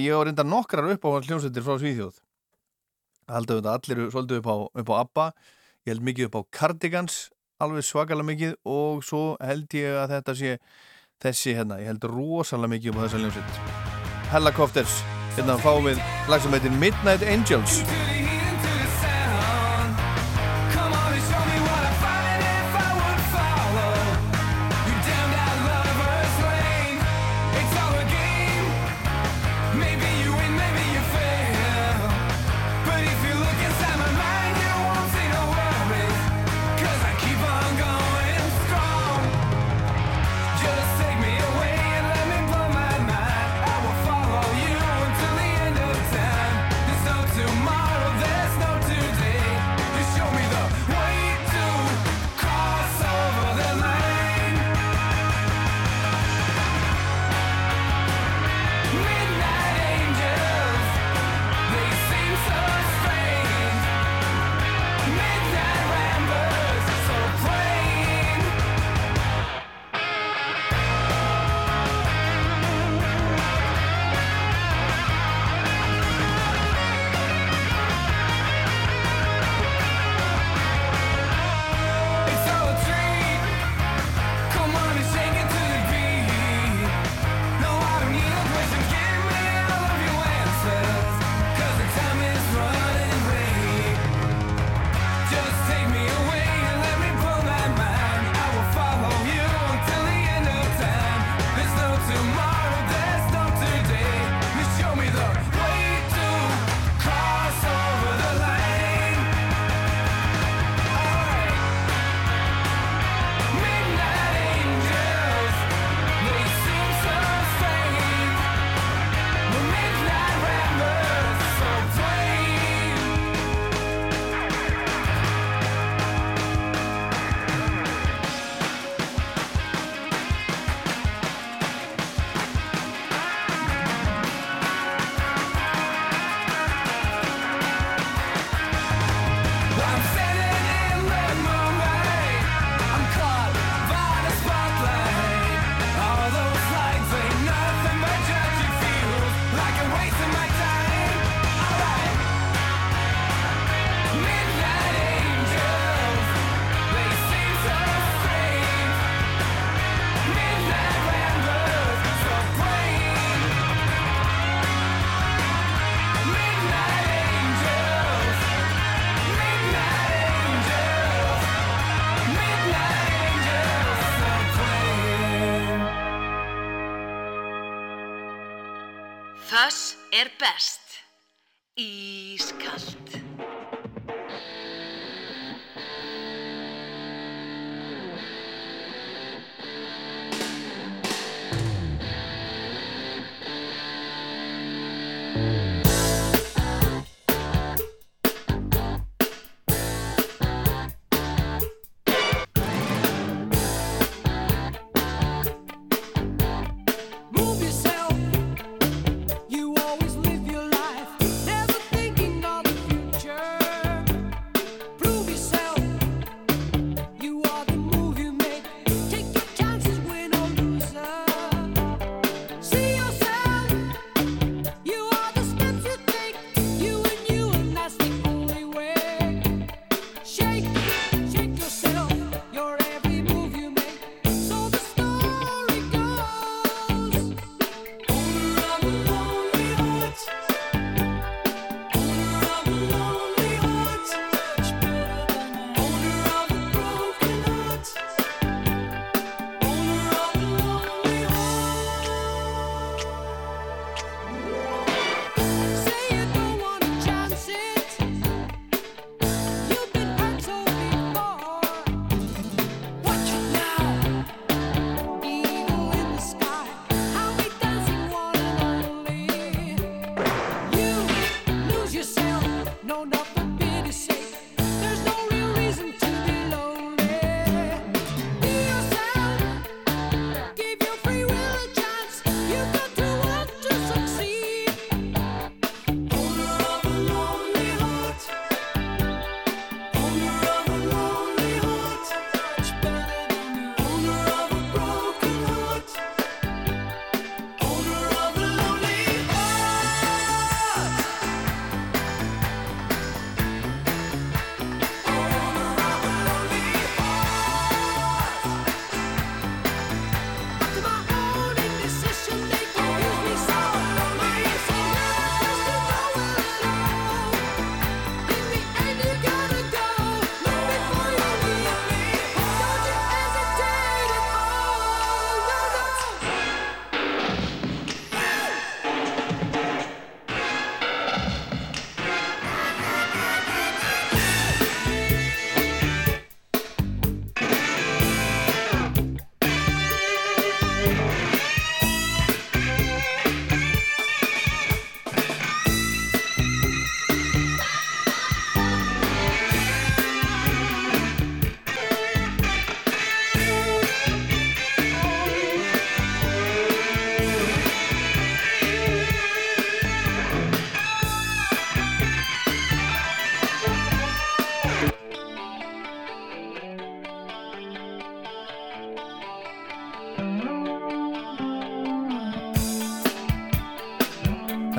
ég á reynda nokkrar upp á hljómsveitir frá Svíþjóð haldum þetta allir svolítið upp á, upp á ABBA. Ég held mikið upp á Cardigans alveg svakalega mikið og svo held ég að þetta sé þessi hérna, ég held rosalega mikið upp á þessa hljómsveit. Helicopters, hérna fáum við lag sem heitir Midnight Angels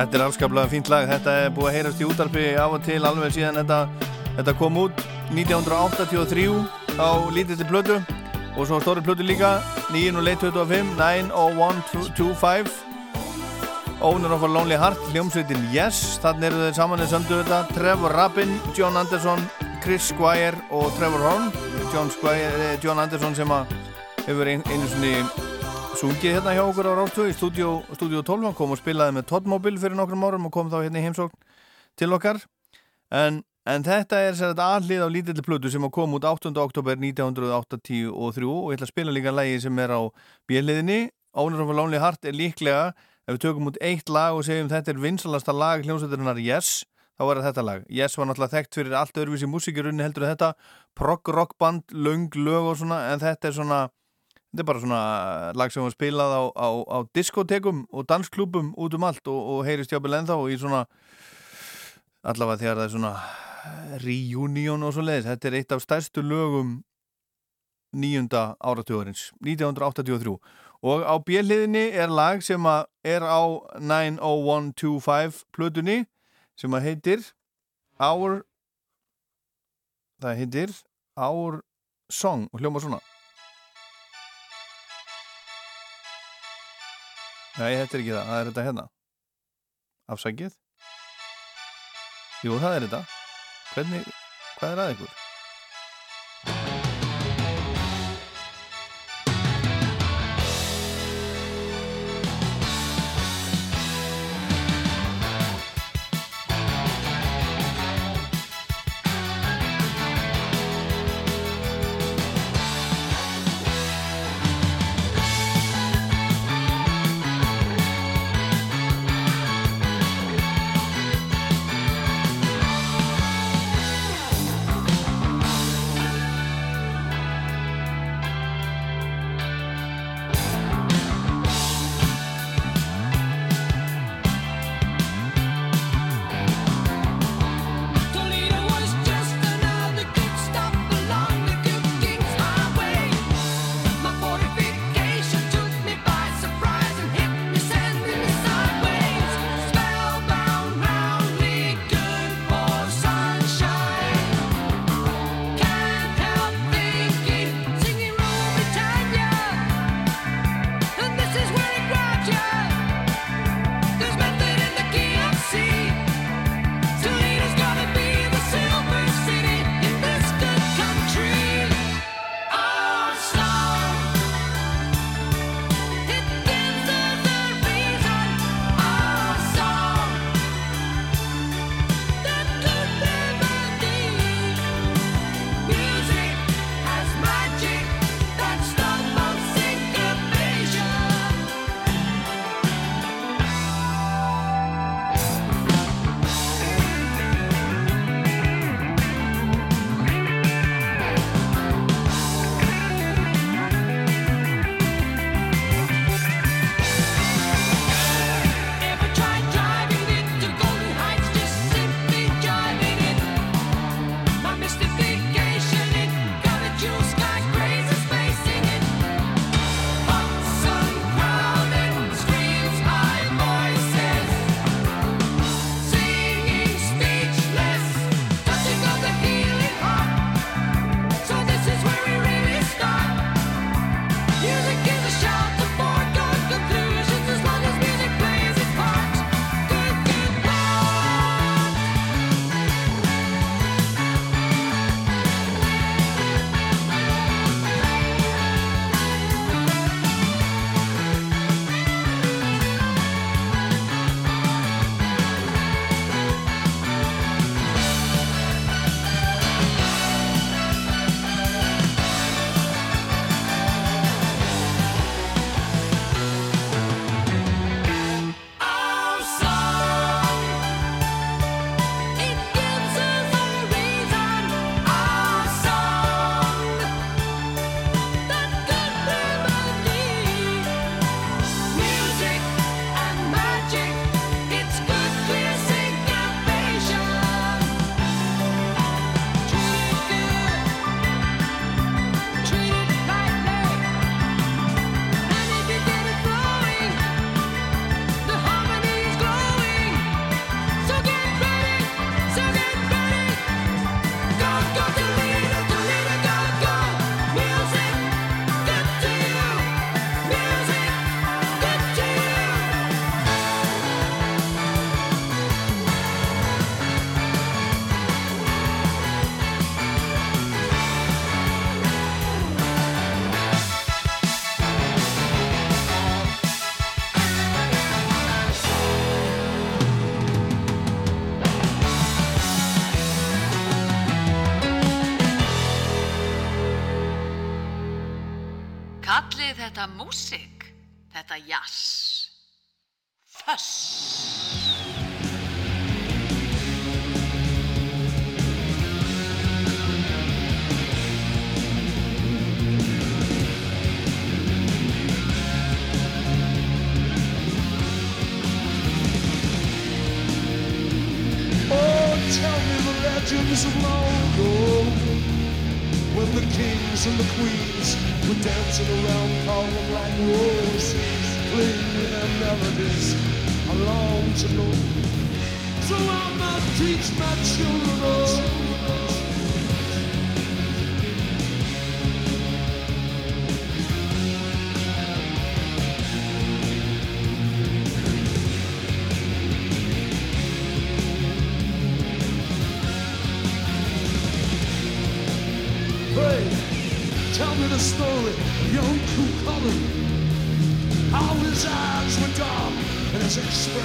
Þetta er afskaplega fínt lag, þetta er búið að heyrast í útarpi af og til alveg síðan þetta, þetta kom út 1983 á lítilli plötu og svo stóri plötu líka 9.25 90125 Owner of a Lonely Heart, hljómsveitin Yes. Þannig eru þeir saman í söndu þetta. Trevor Rabin, John Anderson Chris Squire og Trevor Horn. John, Squire, eh, John Anderson sem að hefur ein, einu svoni sungið hérna hjá okkur á Rástöðu í stúdíu, stúdíu 12 hann kom og spilaði með Toddmobil fyrir nokkrum árum og kom þá hérna í heimsókn til okkar en, en þetta er sér að allið á lítilli plötu sem kom út 8. oktober 1983 og ég ætla að spila líka lægi sem er á bjelliðinni Owner of a Lonely Heart er líklega ef við tökum út eitt lag og segjum þetta er vinsalasta lag hljómsveiturinnar Yes þá er þetta lag. Yes var náttúrulega þekkt fyrir allt öðruvísi músikirunni heldur þetta prog rockband, löng lög og svona en þetta er svona Þetta er bara svona lag sem var spilað á, á, á diskotekum og dansklúbum út um allt og, og heyrist jápil ennþá og í svona allavega þegar það er svona reunion og svo leiðis. Þetta er eitt af stærstu lögum nýjunda áratugurins, 1983 og á bjelliðinni er lag sem er á 90125 plötunni sem að heitir Our það heitir Our Song og hljóma svona Nei, þetta er ekki það, það er þetta hérna. Afsækið Jú, það er þetta. Hvernig, hvað er að þetta músík, þetta jazz. Föss. Oh, tell me the legends of long ago When the kings and the queens were dancing around calling like roses Playing their melodies. I long to know. So I might teach my children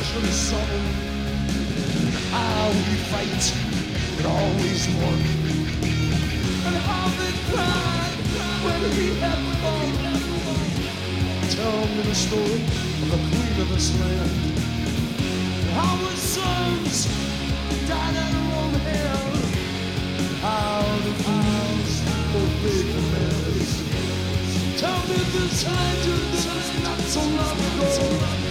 expression sullen. How he fight and always won. And how they when he had fun. Tell me the story of the queen of this land. How his sons died at her own hand. How the fools obeyed commands. Tell me this legend is not so long ago.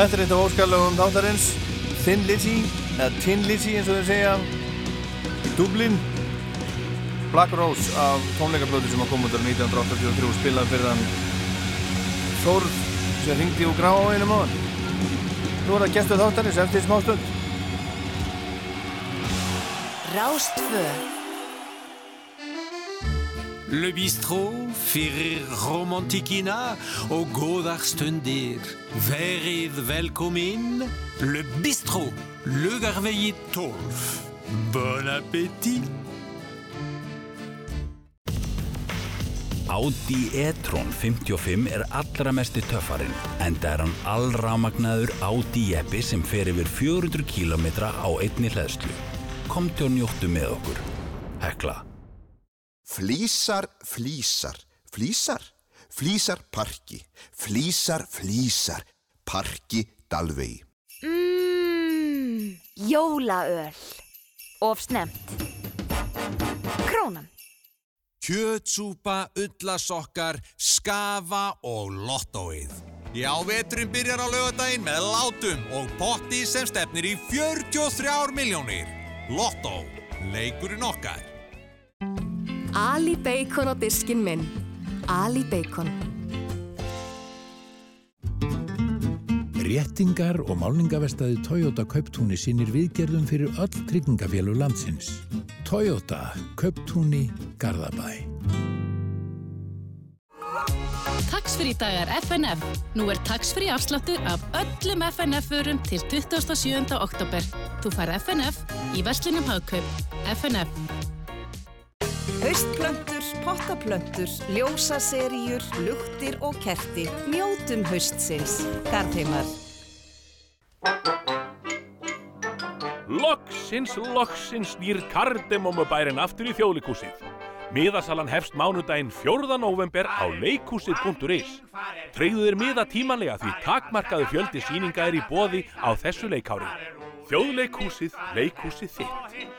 Þetta er eitt af óskallegum þáttarins. Thin Lizzy, eða Tin Lizzy eins og þeir segja. Í Dublin. Black Rose af tónleikablötu sem að koma út á 1983 spilað fyrir hann Þórð sem ringdi úr grá á einum áðan Nú er það gestuð þáttarins eftir smá stund. Rástfö Le bistrot fyrir romantikina og góðar stundir. Verið velkomin. Le bistrot, Laugarvegi 12. Bon appétit. Audi e-tron 55 er allra mesti töffarinn, enda er hann allramagnaður Audi jeppi sem fer yfir 400 km á einni hlæðslu. Komdu og njóttu með okkur. Hekla. Flísar, flísar, flísar, flísar parki, flísar, flísar, parki dalvegi. Mmm, jólaöl. Of snemt. Krónan. Kjötsúpa, ullasokkar, skafa og lottóið. Já, veturinn byrjar á lögadaginn með látum og potti sem stefnir í 43 miljónir. Lottó, leikurinn okkar. Ali Bacon á diskin minn. Ali Bacon. Réttingar og málningavestaði Toyota Kauptúni sínir viðgerðum fyrir öll tryggingafélug landsins. Toyota Kauptúni Garðabæ. Taxfree dagar FNF. Nú er taxfree afsláttur af öllum FNF-vörum til 27. oktober. Þú fær FNF í Veslinum Hagkaup. FNF. Haustplöntur, pottaplöntur, ljósaseríur, luktir og kerti. Njótum haustsins. Garðheimar. Loksins, loksins snýr kardemómubærin aftur í þjóðlikúsið. Miðasalan hefst mánudaginn 4. november á leikúsið.is. Treyðu þér miða tímanlega því takmarkaðu fjöldi síninga er í boði á þessu leikári. Þjóðleikúsið, leikúsið þitt.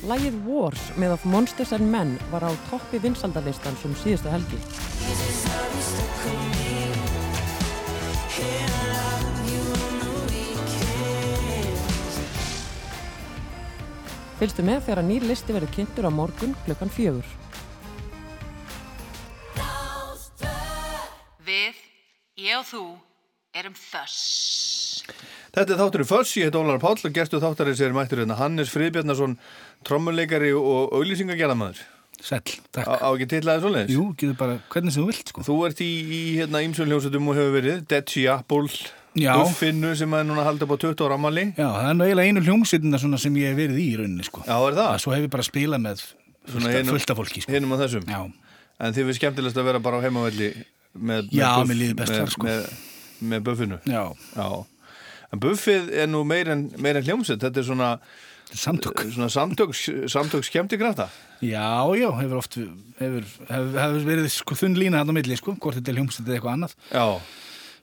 Lægið Wars með of Monsters and Men var á toppi vinsaldalistans um síðustu helgi. Fylgstu með þegar nýr listi verður kynntur á morgun klukkan fjögur. Við, ég og þú, erum þöss. Þetta er þátturinn Föss, ég heit Ólar Páll og gestu þáttarins er mættur hérna Hannes Friðbjarnason, trommuleikari og auglýsingagerðamaður. Sæll, takk. Á, á ekki titlaði svoleiðis? Jú, getur bara hvernig sem þú vilt, sko. Þú ert í, í hérna ímsum hljómsveitum og hefur verið Dead Sea Já. Buffinu sem er núna haldið á 20 ára ammali. Já, það er nú eiginlega einu hljómsveitina svona sem ég hef verið í í rauninni, sko. Já, er það? Svo hef ég bara spilað með fullt, af- fullt af fólki, sko. Hinnum á þessum? Já. En þið finnst skemmtilegast að vera bara á heimavelli með, með, sko. með, með Buffinu? Já. Já. En Buffið er nú meir en, meir en hljómsveit, þetta er svona Samtök. Svona samtök, samtök skemmtikrafta. Já, já, hefur oft hefur, hefur, hefur verið sko þunn lína hann á milli, sko, hvort þetta er hljómsveit eða eitthvað annað. Já.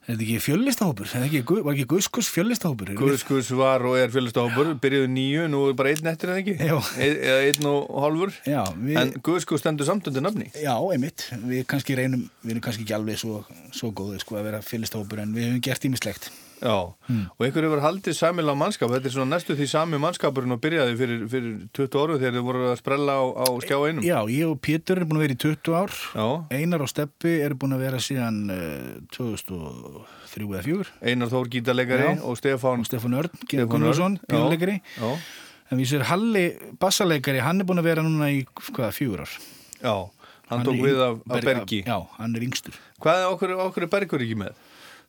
Er þetta ekki fjöllistahópur? Var ekki Guðskus fjöllistahópur? Guðskus var og er fjölustahópur, byrjuðu nýju, nú er bara einn eftir eða ekki? Eða einn og hálfur? Já, við... En Guðskus stendur samt undir nafni? Já, einmitt. Við kannski reynum, við erum kannski ekki alveg svo, svo góðið sko að vera fjöllistahópur en við hefum gert ímislegt. Já, og einhver hefur haldið samilega mannskap, þetta er svona næstu því sami mannskapurinn og byrjaði fyrir, fyrir 20 áru þegar þið voru að sprella á, á skjá einum. Já, ég og Pétur erum búin að vera í 20 ár Já. Einar og Steppi eru búin að vera síðan uh, 2003 eða 4 Einar Þór gítarleikari Já. og Stefán og Stefán Örn, Gunnarsson, já. En við sér Halli bassaleikari, hann er búin að vera núna í hvaða, fjögur ár Já, hann tók er við af- af Berg- Bergi. Já, hann er yngstur Hvað er okkur, okkur er Bergur ekki með?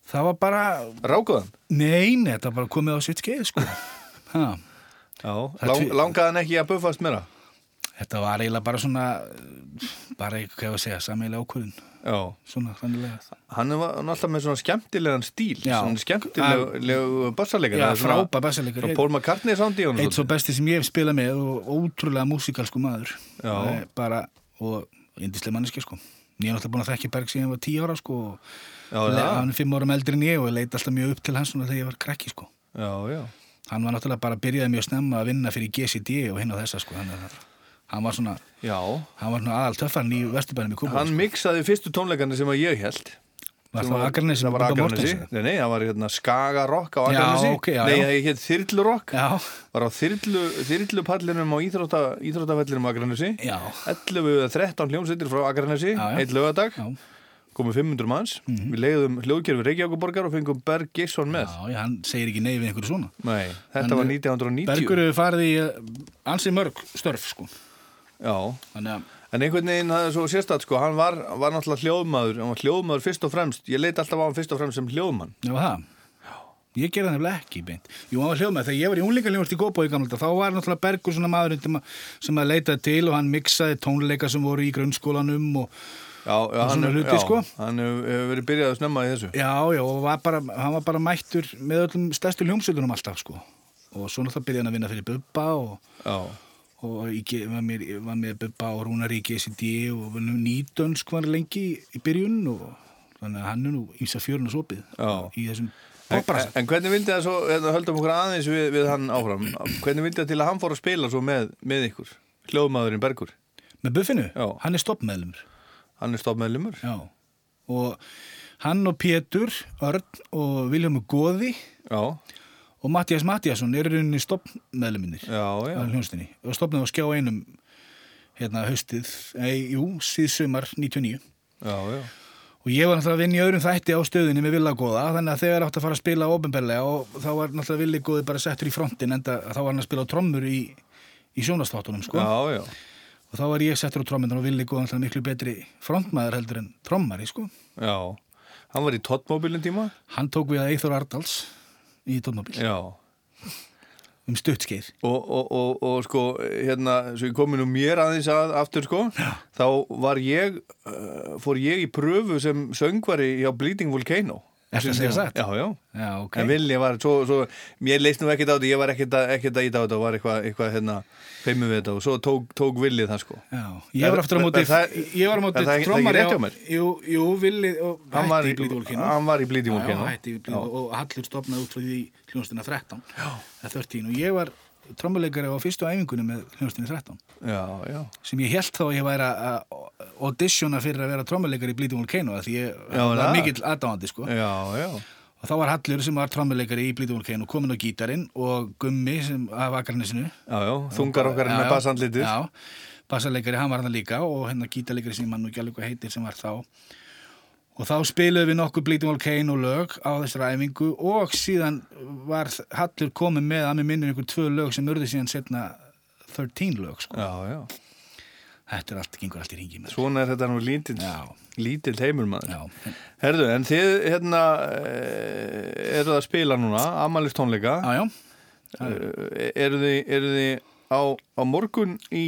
Það var bara Rákuðan? Nei, nei, þetta var bara komið á sitt skeið sko. Já, lang, hann ekki að buffast meira? Þetta var eiginlega bara svona bara eitthvað, hvað ég að segja, sameiginlega ákvörðun Já Svona, þannig Hann var alltaf með svona skemmtilegan stíl Já. Svona skemmtilegu bassarleikari Já, frábær bassaleikari. Paul McCartney sándi Eitt svo besti sem ég hef spilað með og ótrúlega músikalsku maður Já. Bara, og indislega manneski sko Ég er náttúrulega búin að þekki Berg síðan ég var tíu ára sko og Já, það. hann er fimm árum eldri en ég og ég leit alltaf mjög upp til hans þegar ég var krakki sko. Já, já. Hann var náttúrulega bara byrjaði mjög snemma að vinna fyrir GCD og hinn á þessa sko að hann var svona, Já. hann var svona aðal töffarn í vesturbænum í Kúpa Hann miksaði fyrstu tónleikarnir sem að ég held Var það Akranesi Það var Mortensen? Nei, nei, það var hérna Skagarokk á Já, Akranesi. ok, já, Nei, já. það hétt Þyrlurokk Já. Var á þyrlu, þyrlupallinum á íþrótta, íþróttafellinum á Akranesi. Já. 11 eða 13 hljómsveitir frá Akranesi Já, já. Eitt lögadag Já. Komum 500 manns Mhm. Við leiðum hljóðgerfi Reykjavíkuborgar og fengum Berg Gisson með Já, já, hann segir ekki nei við einhverju svona Nei, þetta Hann- var 1990 Bergur hefur farið í eh, ansi mörg störf sko Já Þannig En einhvern veginn það er svo sérstætt sko, hann var, var náttúrulega hljóðmaður, hann var hljóðmaður fyrst og fremst, ég leit alltaf á hann fyrst og fremst sem hljóðmann. Já, það. Ég gerði það nefnilega ekki beint. Jú, hann var hljóðmaður. Þegar ég var í unlingaljóðast í Gópa í gamla dag, þá var náttúrulega Bergur svona að, sem að leitaði til og hann miksaði tónleika sem voru í grunnskólanum og, Já, og hann, hluti, já, sko. hann hefur verið byrjað að snemma í þessu. Já, já, og var bara, hann var bara mættur með öllum stærstu hljómsveitunum alltaf, sko. Og svo náttúrulega byrjaði hann að vinna fyrir Bubba og, og í, G- var, með, var með Bubba og Rúnar í GCD og var nú nýtönsk var lengi í, byrjun og þannig að hann er nú ímsa fjörun og sopið í þessum En, popbrasa. en hvernig vildi það svo, hérna, höldum okkur aðeins við, við hann áfram, hvernig vildi það til að hann fór að spila svo með, með ykkur, hljóðmaðurinn Bergur? Með Buffinu? Já. Hann er stoppmeðlumur. Hann er stoppmeðlumur? Já. Og hann og Pétur, Örn og Viljámi Góði Já. og Mattias Mattiasson eru rauninni já. á hljónstinni og stoppnaði á skjá einum hérna haustið, ei, jú, síðsumar 99 Já, já. og ég var náttúrulega að vinna í öðrum þætti á stöðinni með Villa Góða þannig að þegar átt að fara að spila ofinberlega og þá var náttúrulega Villi Góði bara settur í frontin en þá var hann að spila á trommur í, í sjónastáttunum sko Já, já. Og þá var ég settur á trommundan og Villi náttúrulega miklu betri frontmaður heldur en trommari sko Já. Hann var í Tottmobilin tíma? Hann tók við að Eithor Ardals í Tónmobil Já. um stuttskeið Og, og, og, og sko, hérna, svo ég komi nú mér aðeins að, aftur sko, þá var ég, uh, fór ég í pröfu sem söngvari hjá Bleeding Volcano. Ertu að segja satt? Já, já. Já, ok. En Villi var, svo, svo, mér leist nú ekkert á þetta, ég var ekkert að, íta á þetta og var eitthvað, eitthvað, hérna, feimur við þetta og svo tók, tók Villi það sko. Já, ég var aftur á móti Er það- ég var á móti er það það rétt á? Jú, jú, Villi og hætti í- Volcano hann var í Bleeding Já, hætti í Já. og Hallur stopnaði út frá því hljónstina 13 Já. 13 og ég var trommuleikari á fyrstu æfingunni með hljónstina 13 Já, já. sem ég held þá að ég væri að auditiona fyrir að vera trommuleikari í Bleeding Volcano því ég Já, var það. mikill aðdáandi sko og þá var Hallur sem var trommuleikari í Bleeding Volcano komin á gítarinn og Gummi sem af já, þungar okkar með bassandlitið. Já, bassaleikari, hann var hann líka og hérna gítarleikari sem ég mann nú ekki alveg heitir sem var þá og þá spiluðum við nokkuð Bleeding Volcano lög á þessari æfingu og síðan var Hallur komið með að mér minnir einhver tvö lög sem urðu síðan setna 13 lög sko. Já, já. Þetta er allt, gengur allt í ringi með Svona er þetta nú lítill, lítill heimur maður. Já. Herðu, en þið, hérna, eh, eru það að spila núna, amalist tónleika. Já, já. Eh, Eru þið, eru þið á, á morgun í,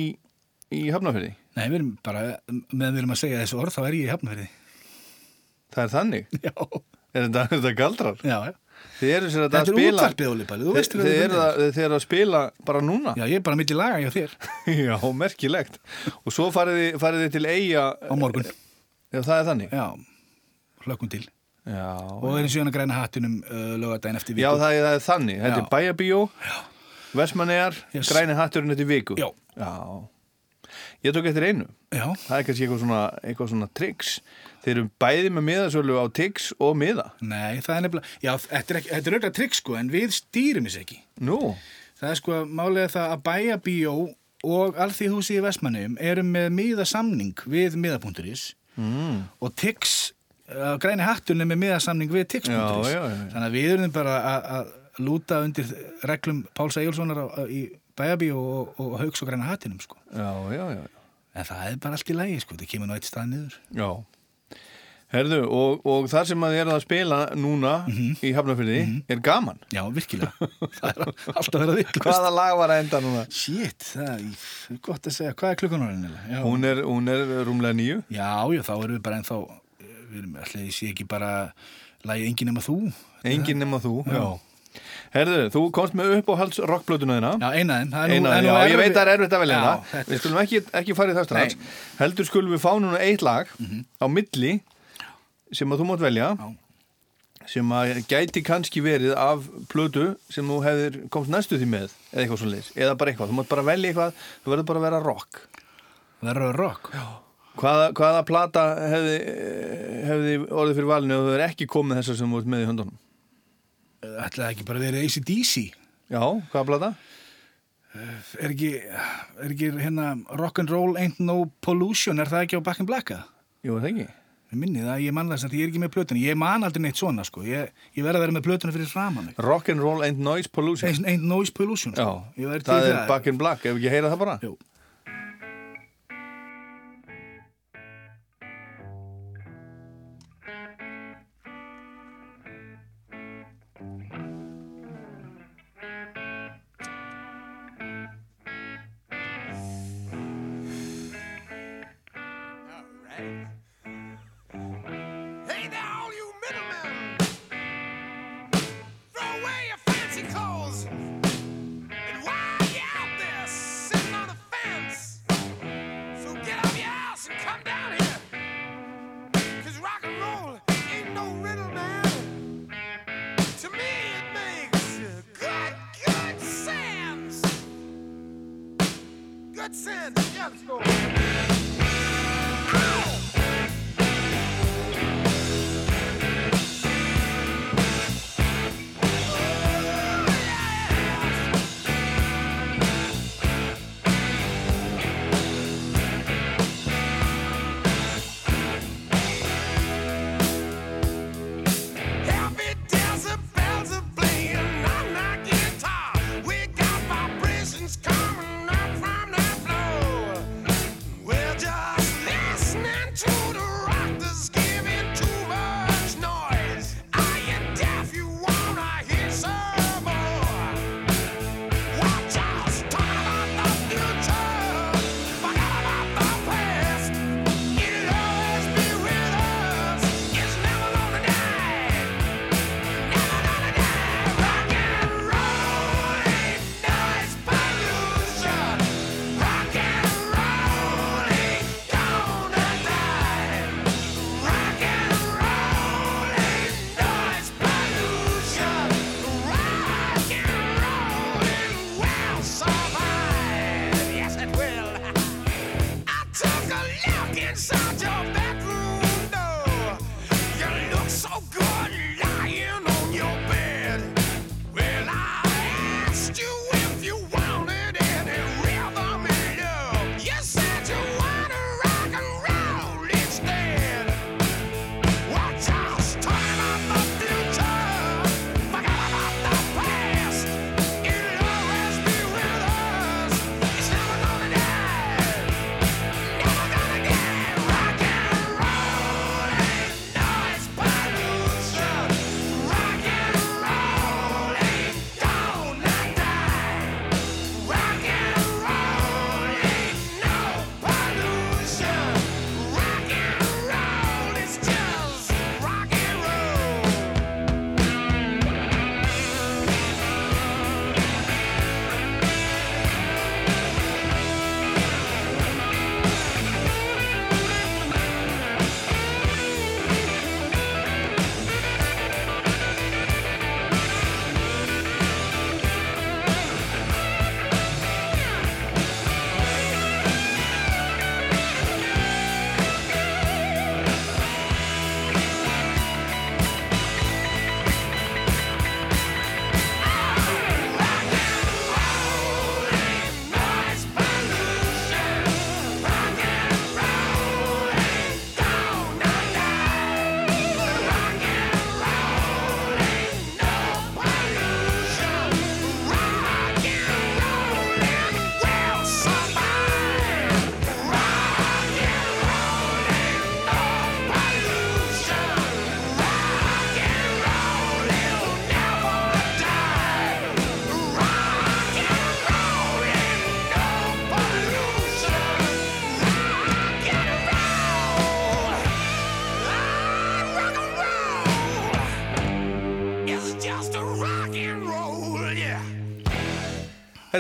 í Hafnafjörði? Nei, við erum bara, meðan við erum að segja þessu orð, þá er ég í hafnverði. Það er þannig? Já. Er þetta, er þetta galdrar? Já, já. Þið eru sér að er spila... Þið, þið, eru að, eru að spila bara núna? Já, ég er bara mitt í laga hjá þér. Já, merkilegt. Og svo farið þið, til eiga... Á morgun. Já, það er þannig? Já, hlökkum til. Já. Og við erum síðan að græna hattinum uh, lögadaginn eftir viku. Já, það er, það er þannig. Þetta er bæjabíó, Vestmannegar, Yes. græni hatturinn eftir viku. Já. Já. Ég tók eftir einu. Já. Það er kannski eitthvað svona, eitthvað svona triks. Þeir eru bæði með miðasölu á tix og miða. Nei, það er nefnilega, já, þetta er, ekki, þetta er auðvitað trikk sko, en við stýrum þess ekki. Nú? Það er sko, málega það að bæja bíó og alþýðhúsi í Vestmannum eru með miðasamning við miða.is Mm. og Tix, uh, græni hatturinn er með miðasamning við já. Þannig að við erum bara að- lúta undir reglum Páls á- í bæjabíó og, og haugs og græna hattinum sko. Já, já, já. En það er bara allt í lægi sko, það kemur nú eitt stað niður. Já. Herðu, og, og það sem að þið eruð að spila núna í Hafnarfyrði er gaman. Já, virkilega. það er alltaf verið að virkilega. Hvaða lag var að enda núna? Shit, það er gott að segja. Hvað er klukkan orðin? Já. Hún er, hún er rúmlega nýju. Já, já, þá erum við bara ennþá, við erum alltaf, ég sé ekki bara lagið Engin nema þú. Engin nema þú, já. Já. Herðu, þú komst með upp á hals rockblötuna þina. Já, eina þeim. það nú- Eina þeim, nú já, ég veit að það er erfitt að velja Já, það. Við skulum ekki, ekki fara í það strax. Heldur skulum við fá núna eitt lag Mhm. á milli sem að þú mátt velja. Sem að gæti kannski verið af plötu sem þú hefðir komst næstu því með eða eitthvað svo leis. Eða bara eitthvað. Þú mátt bara velja eitthvað, þú verður bara að vera rock. Verður rock? Já. Hvaða, hvaða plata hefði, hefði orðið fyrir valinu og þú hefur ekki komið þessar sem þú ert með í höndunum? Ætlaði ekki bara verið ACDC? Já, hvaða plata? Er ekki, er ekki hérna Rock'n'Roll Ain't No Pollution, er það ekki á Back in Black? eða? Jú, það ekki? Ég minni það, ég man það sem því ég er ekki með plötuna. Ég man aldrei neitt svona, sko. Ég, ég verði að vera með plötuna fyrir framan mig. Rock'n'Roll and Noise Pollution Ain't, ain't Noise Pollution, Já, sko. Til það er Back in Black, ef ekki heyra það bara? Jú. Let's go.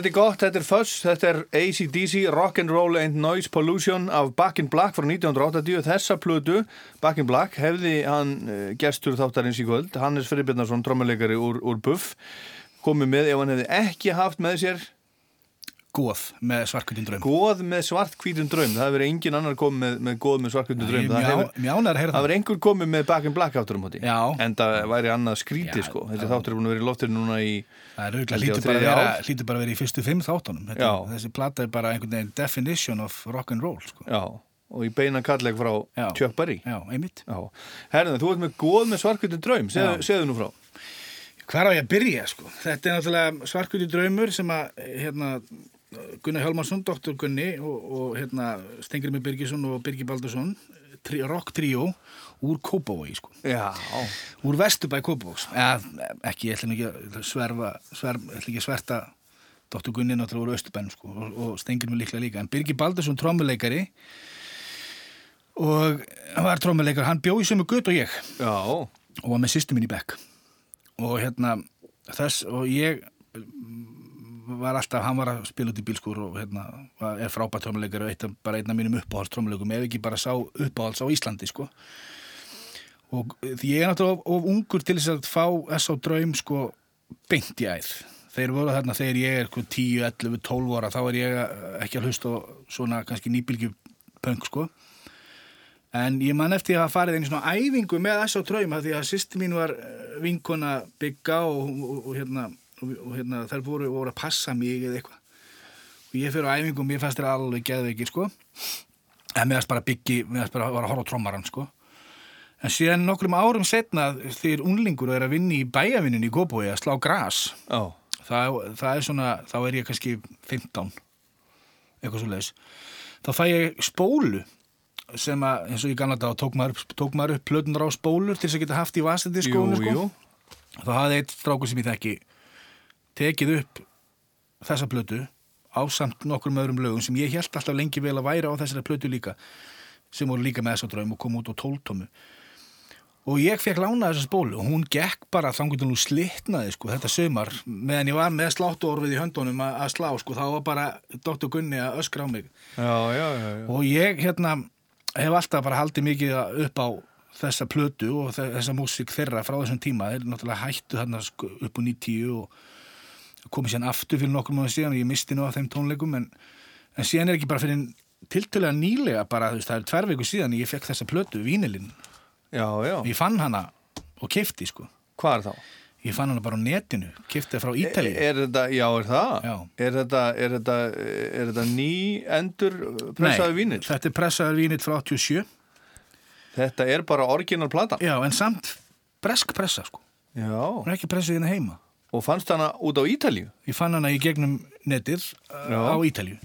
Þetta er gott, þetta er Fuss, þetta er ACDC, Rock'n'Roll and Noise Pollution af Back in Black frá 1980. Þessa plötu, Back in Black, hefði hann uh, gestur þáttarins í kvöld, Hannes Friðbjörnarsson, trommuleikari úr, úr Buff, komið með ef hann hefði ekki haft með sér Góð með svarkvítun draum. Góð með svartkvítun draum, það hefur engin annar komið með, með góð með svartkvítun draum. Það mjá- hefur- hefur einhver komið með Back in Black áttur um hóti. Já. En það væri annað skríti, sko. Þessi þáttur er búin að vera í loftur núna í... Það er auðvitað hlýtur bara, að vera- vera í fyrstu fimm þáttunum. Þetta, þessi plata er bara einhvern veginn definition of rock'n'roll. Sko. Já, og í beina kalleg frá Chuck Berry. Já, einmitt. Já. Herðin, þú ert með góð með svartkvítun draum, segðu nú frá. Hvar á ég að byrja, sko? Þetta er náttúrulega svarkvöldi draumur sem að, hérna, Gunnar Hjálmarsson, doktor Gunni og, og hérna, Stengri með Birgisson og Birgi Baldursson, rock trio úr Kópavogi, sko. Úr Vesturbæ Kópavogs. Ja, ekki, ég ætla nú ekki að sverfa, sverf, ég ætla ekki að sverta doktor Gunni náttúrulega úr Östurbænum, sko, og, og Stengri með líklega líka. En Birgi Baldursson, trommuleikari, og hann var trommuleikari, hann bjó í sömu gutt og ég. Já. Og var með sýstu mín í bekk. Og hérna, þess, og ég var alltaf, hann var að spila út í bílskur og hérna, er frábært trommuleikari og eitt, bara einn af mínum uppáhalds trommuleikum, ef ekki bara sá uppáhalds á Íslandi, sko. Og því ég er náttúrulega of, of ungur til þess að fá þess á draum, sko, beint í æð. Þeir voru þarna þegar ég er sko, 10, 11, 12 ára, þá er ég ekki að hlusta svona kannski nýbylgjupönk, sko. En ég man eftir að farið einu svona æfingu með þess á draum því að sýsti mín var eh, vinkona bygga og, og, og, hérna, og, og hérna, þær voru, voru að passa mig eða eitthvað. Og ég fyrir á æfingu og mér fannst þér alveg geðveikir, sko. En mér fannst bara byggi, mér fannst bara að var að horfa á trommaran, sko. En síðan nokkrum árum setna þegar unlingur er að vinna í bæjavinnin í Kópói að slá gras. Já. Það, það er svona, þá er ég kannski 15, eitthvað svo leiðis. Þá fæ ég spólu sem að, eins og í gamla dag, tók maður, tók maður upp plötunar á spólur til þess að geta haft í Jú, sko. jú. Þá hafði eitt strákur sem ég þekki tekið upp þessa plötu á samt nokkrum öðrum lögum sem ég held alltaf lengi vel að væra á þessari plötu líka sem voru líka með þessa draum og kom út á tóltómu og ég fekk lána þessa spólu og hún gekk bara þangur til hún slitnaði sko þetta sömar meðan ég var með sláttuorfið í höndunum að, slá sko þá var bara Dr. Gunni að öskra á mig Já, já, já, já. og ég hérna hef alltaf bara haldið mikið upp á þessa plötu og þe- þessa músík þeirra frá þessum tíma, þeir náttúrulega hættu þarna sko, upp á 90 og komið sérna aftur fyrir nokkur mánuð síðan og ég misti nú af þeim tónleikum en, en síðan er ekki bara fyrir tiltölega nýlega bara, veist, það er tvær viku síðan ég fekk þessa plötu, vínilinn Já, já. ég fann hana og kefti sko Hvað er þá? Ég fann hana bara á netinu, kefti frá Ítalíu Er, er þetta, já, er það? Já. Er þetta, er þetta, er þetta ný endur pressaði vínill? þetta er pressaður vínill frá 87 Þetta er bara orginal plata? Já, en samt bresk pressa sko Já. Hún er ekki pressað hérna heima Og fannst hana út á Ítalíu? Ég fann hana í gegnum netið Já. uh, á Ítalíu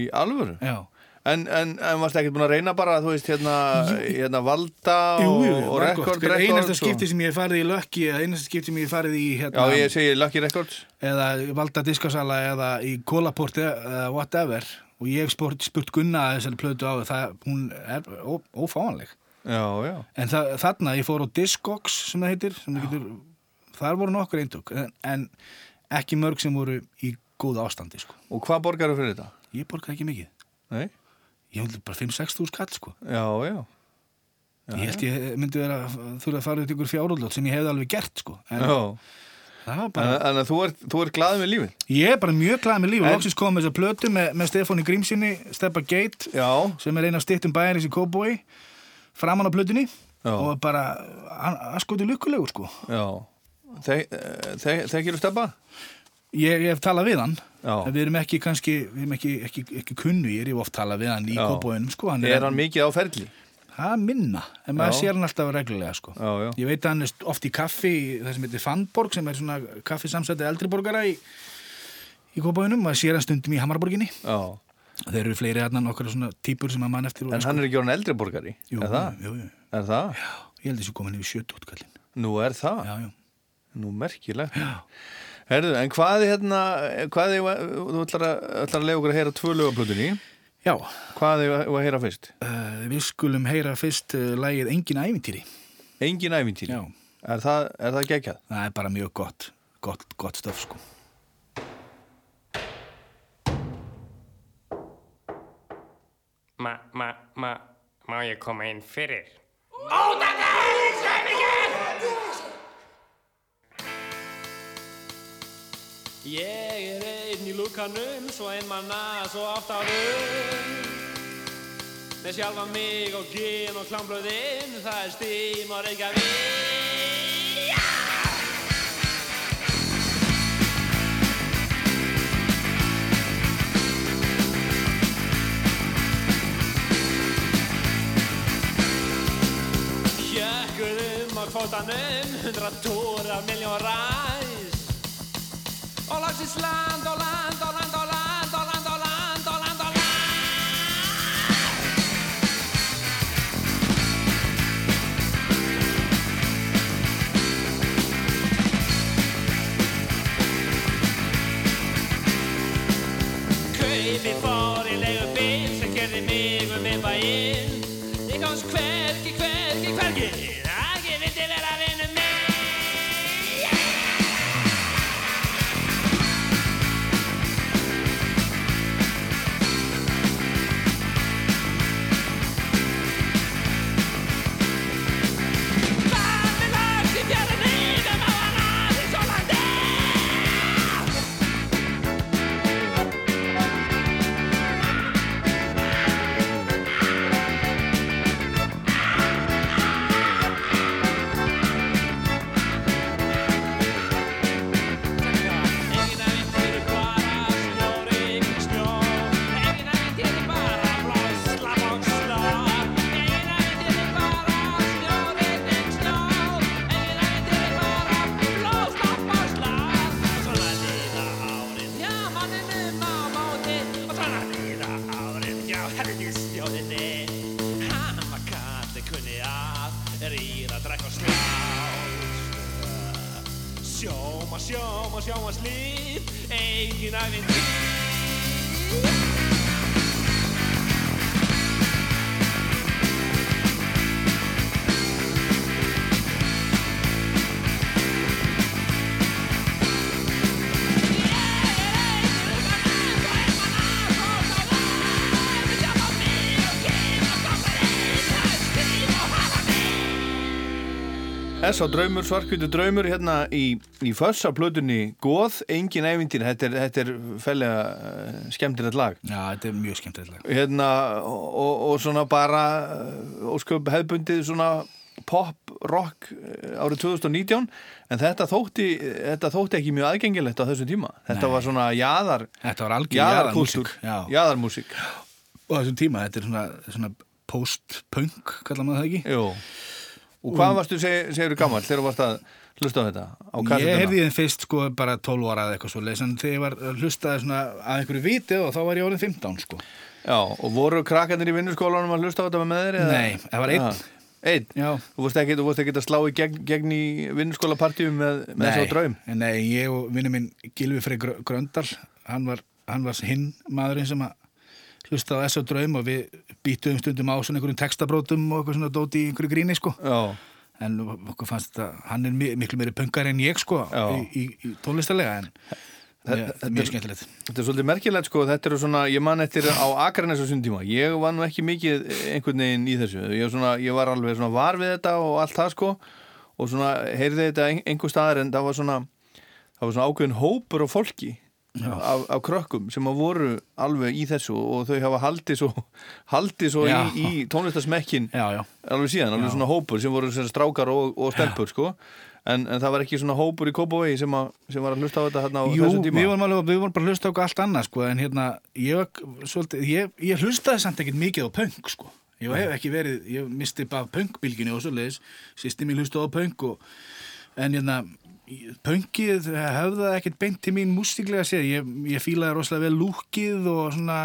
Í alvöru? Já. En, en, en varst ekki búin að reyna bara, þú veist, hérna, hérna valda Jú, og, jú, og rekord, rekord einasta skipti sem ég hef farið í lökki eða einasta skipti sem ég hef farið í hérna, Já, ég segi Lucky Records eða valda diskasala eða í kólaporti eða whatever og ég hef spurt, spurt Gunna að þessari plötu á það, hún er ófáanleg Já, já en það, þarna ég fór á Discogs sem það heitir sem það getur, þar voru nokkur eintök en, en ekki mörg sem voru í góða ástandi sko. Og hvað borgaru fyrir þetta? Ég borgaði ekki mikið. Nei. Ég hefði bara 5-6 þú skall sko. Já, já. Ég held ég myndi vera þurfa að fara út ykkur fjárúllót sem ég hefði alveg gert sko. En Já. En, bara en að þú ert, þú ert glaðið með lífið? Ég er bara mjög glæð með líf og En- loksins kom þess að plötu með, með Stefáni Grímsinni Steppa Gate Já. sem er eina stittum bæjarins í Kóboi framan á plötunni. Já. og bara aðskotu lukkulegur sko. Já Þekkir þú steppa? Ég, hef talað við hann við erum ekki kannski við erum ekki, ekki, ekki kunnugir, ég hef oft talað við hann í Já. Kóboinum sko Er hann mikið á ferli? Það er minna, en maður Já. sér hann alltaf reglulega sko. Já, já. Ég veit að hann er oft í kaffi það sem heitir Fannborg sem er svona kaffi samsætti eldriborgara í, í Kópaunum, maður sér hann stundum í Hamarborginni. Þeir eru fleiri hann okkar svona típur sem að mann eftir En hann er ekki orðin eldri borgari? Jú, er það? jú, jú. Er það? Já, ég held þessu komin yfir 70 útkallin Nú er það? Já, já. Nú merkilegt Herðu, en hvað er hérna hvað er, þú ætlar að, ætlar að lega okkur að heyra tvö lögablutinni Já Hvað er þú að heyra fyrst? Uh, við skulum heyra fyrst eh, uh, lægið Engin ævintýri Engin ævintýri? Já Er það, er það geggjað? Það er bara mjög gott, gott, gott stöf sko Ma, ma, ma, má ég koma inn fyrir? Ó, þetta er í sveimingi! Ég er einn í lúkanum, svo ein manna, svo árum Með sjálfa mig og gin og klámblöðinn, það er stím og Reykjavík. Hjökkuðum á kvótanum, hundra tóra, miljón ræs Og lagsins land og land og land og land og S á draumur, svarkvítu draumur hérna í, í föss á plötunni Góð, engin ævintýr. Þetta er, þetta er fellega uh, skemmtilegt lag. Já, þetta er mjög skemmtilegt lag. Hérna, og, og svona bara uh, ósköp hefðbundið svona pop, rock uh, árið 2019 en þetta þótti, þetta þótti ekki mjög aðgengilegt á þessum tíma. Þetta Nei. var svona jaðar Þetta var algjör jaðarkúltúr, jaðarmúsík, já. jaðarmúsík. Og á þessum tíma, þetta er svona, svona post-punk, kallar maður það ekki? Jú Og hvað varstu, seg, segir þú gammal, þegar þú varst að hlusta á þetta? Á Ég heyrði þeim fyrst sko bara 12 ára eða eitthvað svo leys en þegar ég var að svona að einhverju viti og þá var ég orðin 15 sko Já, og voru krakkarnir í vinnuskólanum að hlusta á þetta með eða? Nei, það var einn. Einn? Já. Þú vorst ekki, ekki að slá í gegn, gegn í vinnuskólapartíum með, með þessu draum? Nei, ég og vinnu minn Gilvi Frey Grö- Gröndal hann var, hann var hinn maðurinn sem að hlusta á S.O. Draum og við býtuðum stundum á svona einhverjum textabrótum og eitthvað svona dóti í einhverju gríni sko Já. en okkur fannst þetta, hann er mi- miklu meiri punkar en ég sko í, í, í tónlistarlega en mjög, mjög skemmtilegt Þetta er svolítið merkilegt sko, þetta eru svona, ég man eftir á Akranes á sundtíma, ég var nú ekki mikið einhvern veginn í þessu, ég, svona, ég var alveg svona var við þetta og allt það sko og svona heyrði þetta ein- einhver staðar en það var svona, það var svona ákveðin hópur af fólki af, af krökkum sem að voru alveg í þessu og þau hafa haldið svo, haldið svo í, í tónlistasmekkin alveg síðan, alveg svona hópur sem voru strákar og, og stelpur sko. En, en það var ekki svona hópur í Kópavegi sem, sem var að hlusta á þetta hérna á Jú, þessum tíma? alveg, við vorum bara að hlusta á allt annað sko, en hérna, ég, svolítið, ég, ég hlustaði samt ekkert mikið á punk sko. ég hef ekki verið, ég misti bara punkbylginni og svoleiðis, sýsti mér hlustaði á punk og, en hérna punkið hefði ekkert beint til mín músíklega sér, ég, ég fílaði rosalega vel lúkið og svona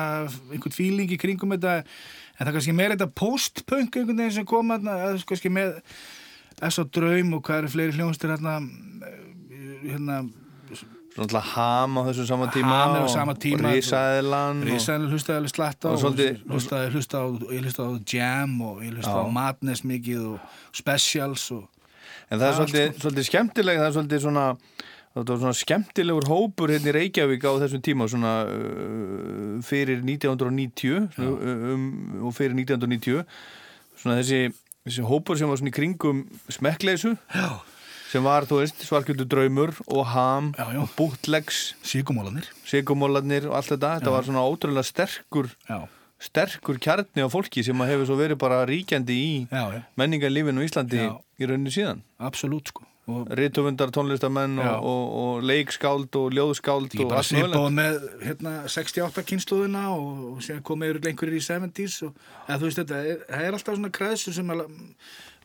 einhvern fíling í kringum þetta en það kannski meira þetta post-punk einhvern veginn sem kom eða kannski með S.O. Draum og hvað eru fleiri hljónstir hérna hérna Svona ham á þessum sama tíma Ham á sama tíma og- Risaðilan hlustaði alveg slatt á hlustaði, hlustaði á, Jam og ég hlustaði á. Madness mikið og Specials og En það er svolítið, sko. svolítið skemmtileg, það er svolítið svona þetta var svona skemmtilegur hópur hérna í Reykjavík á þessum tíma svona uh, fyrir 1990 svona, um, og fyrir 1990 svona þessi, þessi hópur sem var svona í kringum smekkleysu Já. sem var, þú veist, svarkjöldu draumur og ham já, já. og bútlegs Sigumólanir og allt þetta, þetta Já. var svona ótrúlega sterkur já. Sterkur kjarni á fólki sem að hefur svo verið bara ríkjandi í menningarlífinu í Íslandi Já. í rauninni síðan Absolutt sko og Rituvundar, tónlistamenn og, og, og leikskáld og ljóðskáld Ég bara mögulegt. svipaði með hérna, 68 kynnslóðina og, og komið yfir einhverjir í 70s og eða, þú veist þetta, það er alltaf svona kreðsur sem að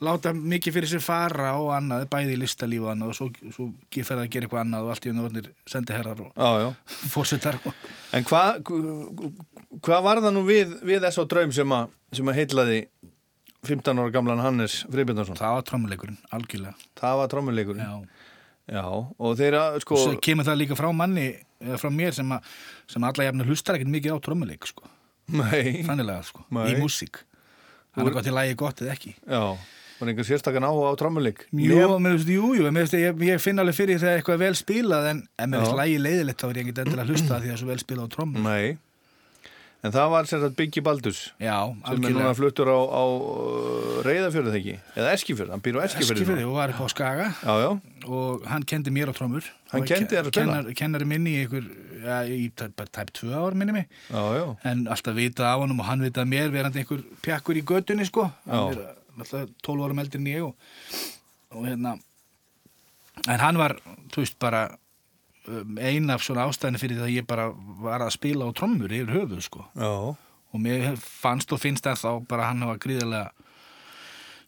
láta mikið fyrir sér fara og annað, bæði í listalíf og annað og svo, svo fer það að gera eitthvað annað og allt í unna vornir sendiherrar og og En hvað hva var það nú við, við þess á draum sem að, að heitlaði 15 ára gamlan Hannes Friðbjörnarsson? Það var trommuleikurinn, algjörlega. Það var trommuleikurinn? Já. Já, og þeirra, sko... svo kemur það líka frá manni eða frá mér sem, að, sem alla jafnir hlustar ekkert mikið á trommuleik sko. Nei. Þannilega sko, Nei. í músík hann er gott í lagi gott eða ekki Já, var einhver sérstakann áhuga á trommuleik? Jú, jú, ég, ég finn alveg fyrir þegar eitthvað er vel spilað en ef mér Já. finnst lagi leiðilegt þá er ég ekkert endilega að hlusta því að það er svo vel spilað á trommur Nei, en það var sérstaklega Biggi Baldus Já, sem er algjörlega. núna fluttur á, á reyðafjörðu þekki, eða Eskifjörð, hann býr á Eskifjörðu Eskifjörði og var upp á Skaga. Já, já, og hann kendi mér á trommur. Hann Og kenndi þér að spila? kennar, Kennari minni í ja, í tæp, bara tæp tvö ár minni mig. Já, já, en alltaf vitað af honum og hann vitað mér verandi einhver pjakkur í götunni sko. Hann Já. er alltaf 12 árum eldri en ég og, og hérna en hann var, þú veist, bara um, ein af svona ástæðinu fyrir það að ég bara var að spila á trommur yfir höfuð sko. Já, og mér fannst og finnst það þá bara hann hafa gríðarlega